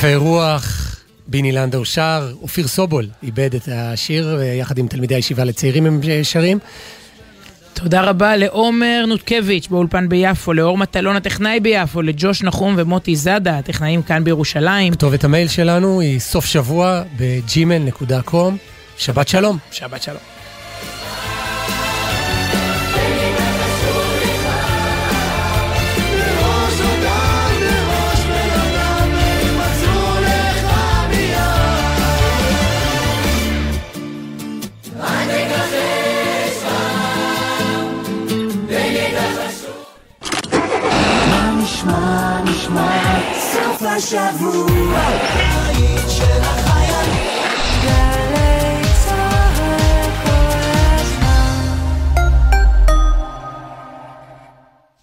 כנפי רוח, ביני לנדאו שר, אופיר סובול איבד את השיר, ויחד עם תלמידי הישיבה לצעירים הם שרים. תודה רבה לעומר נותקביץ' באולפן ביפו, לאור מטלון הטכנאי ביפו, לג'וש נחום ומוטי זאדה, הטכנאים כאן בירושלים. כתובת המייל שלנו היא סוף שבוע בג'ימל.com. שבת שלום. שבת שלום. השבוע, של החיילים.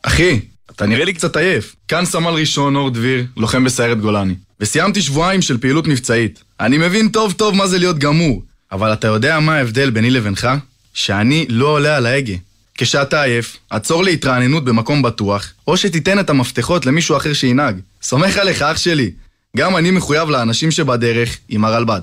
אחי, אתה נראה לי קצת עייף. כאן סמל ראשון אור דביר, לוחם בסיירת גולני. וסיימתי שבועיים של פעילות מבצעית. אני מבין טוב טוב מה זה להיות גמור, אבל אתה יודע מה ההבדל ביני לבינך? שאני לא עולה על ההגה. כשאתה עייף, עצור להתרעננות במקום בטוח, או שתיתן את המפתחות למישהו אחר שינהג. סומך עליך, אח שלי. גם אני מחויב לאנשים שבדרך עם הרלב"ד.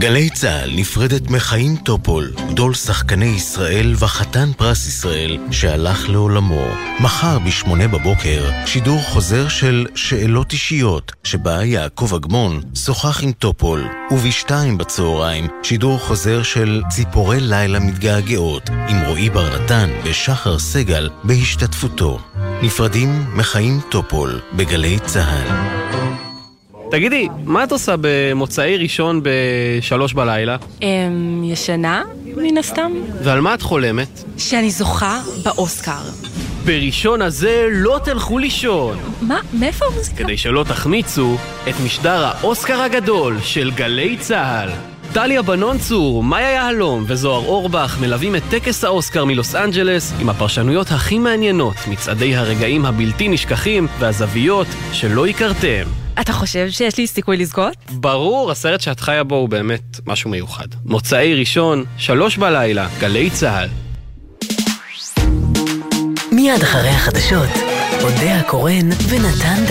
גלי צה"ל נפרדת מחיים טופול, גדול שחקני ישראל וחתן פרס ישראל שהלך לעולמו. מחר בשמונה בבוקר, שידור חוזר של שאלות אישיות, שבה יעקב אגמון שוחח עם טופול, ובשתיים בצהריים, שידור חוזר של ציפורי לילה מתגעגעות, עם רועי בר נתן ושחר סגל בהשתתפותו. נפרדים מחיים טופול, בגלי צה"ל. תגידי, מה את עושה במוצאי ראשון בשלוש בלילה? אמ... ישנה, מן הסתם. ועל מה את חולמת? שאני זוכה באוסקר. בראשון הזה לא תלכו לישון, מה? מאיפה המוזיקה? כדי שלא תחמיצו את משדר האוסקר הגדול של גלי צה"ל. טליה בנון צור, מאיה יהלום וזוהר אורבך מלווים את טקס האוסקר מלוס אנג'לס עם הפרשנויות הכי מעניינות, מצעדי הרגעים הבלתי נשכחים והזוויות שלא הכרתם. אתה חושב שיש לי סיכוי לזכות? ברור, הסרט שאת חיה בו הוא באמת משהו מיוחד. מוצאי ראשון, שלוש בלילה, גלי צה"ל. מיד אחרי החדשות, אודה הקורן ונתן.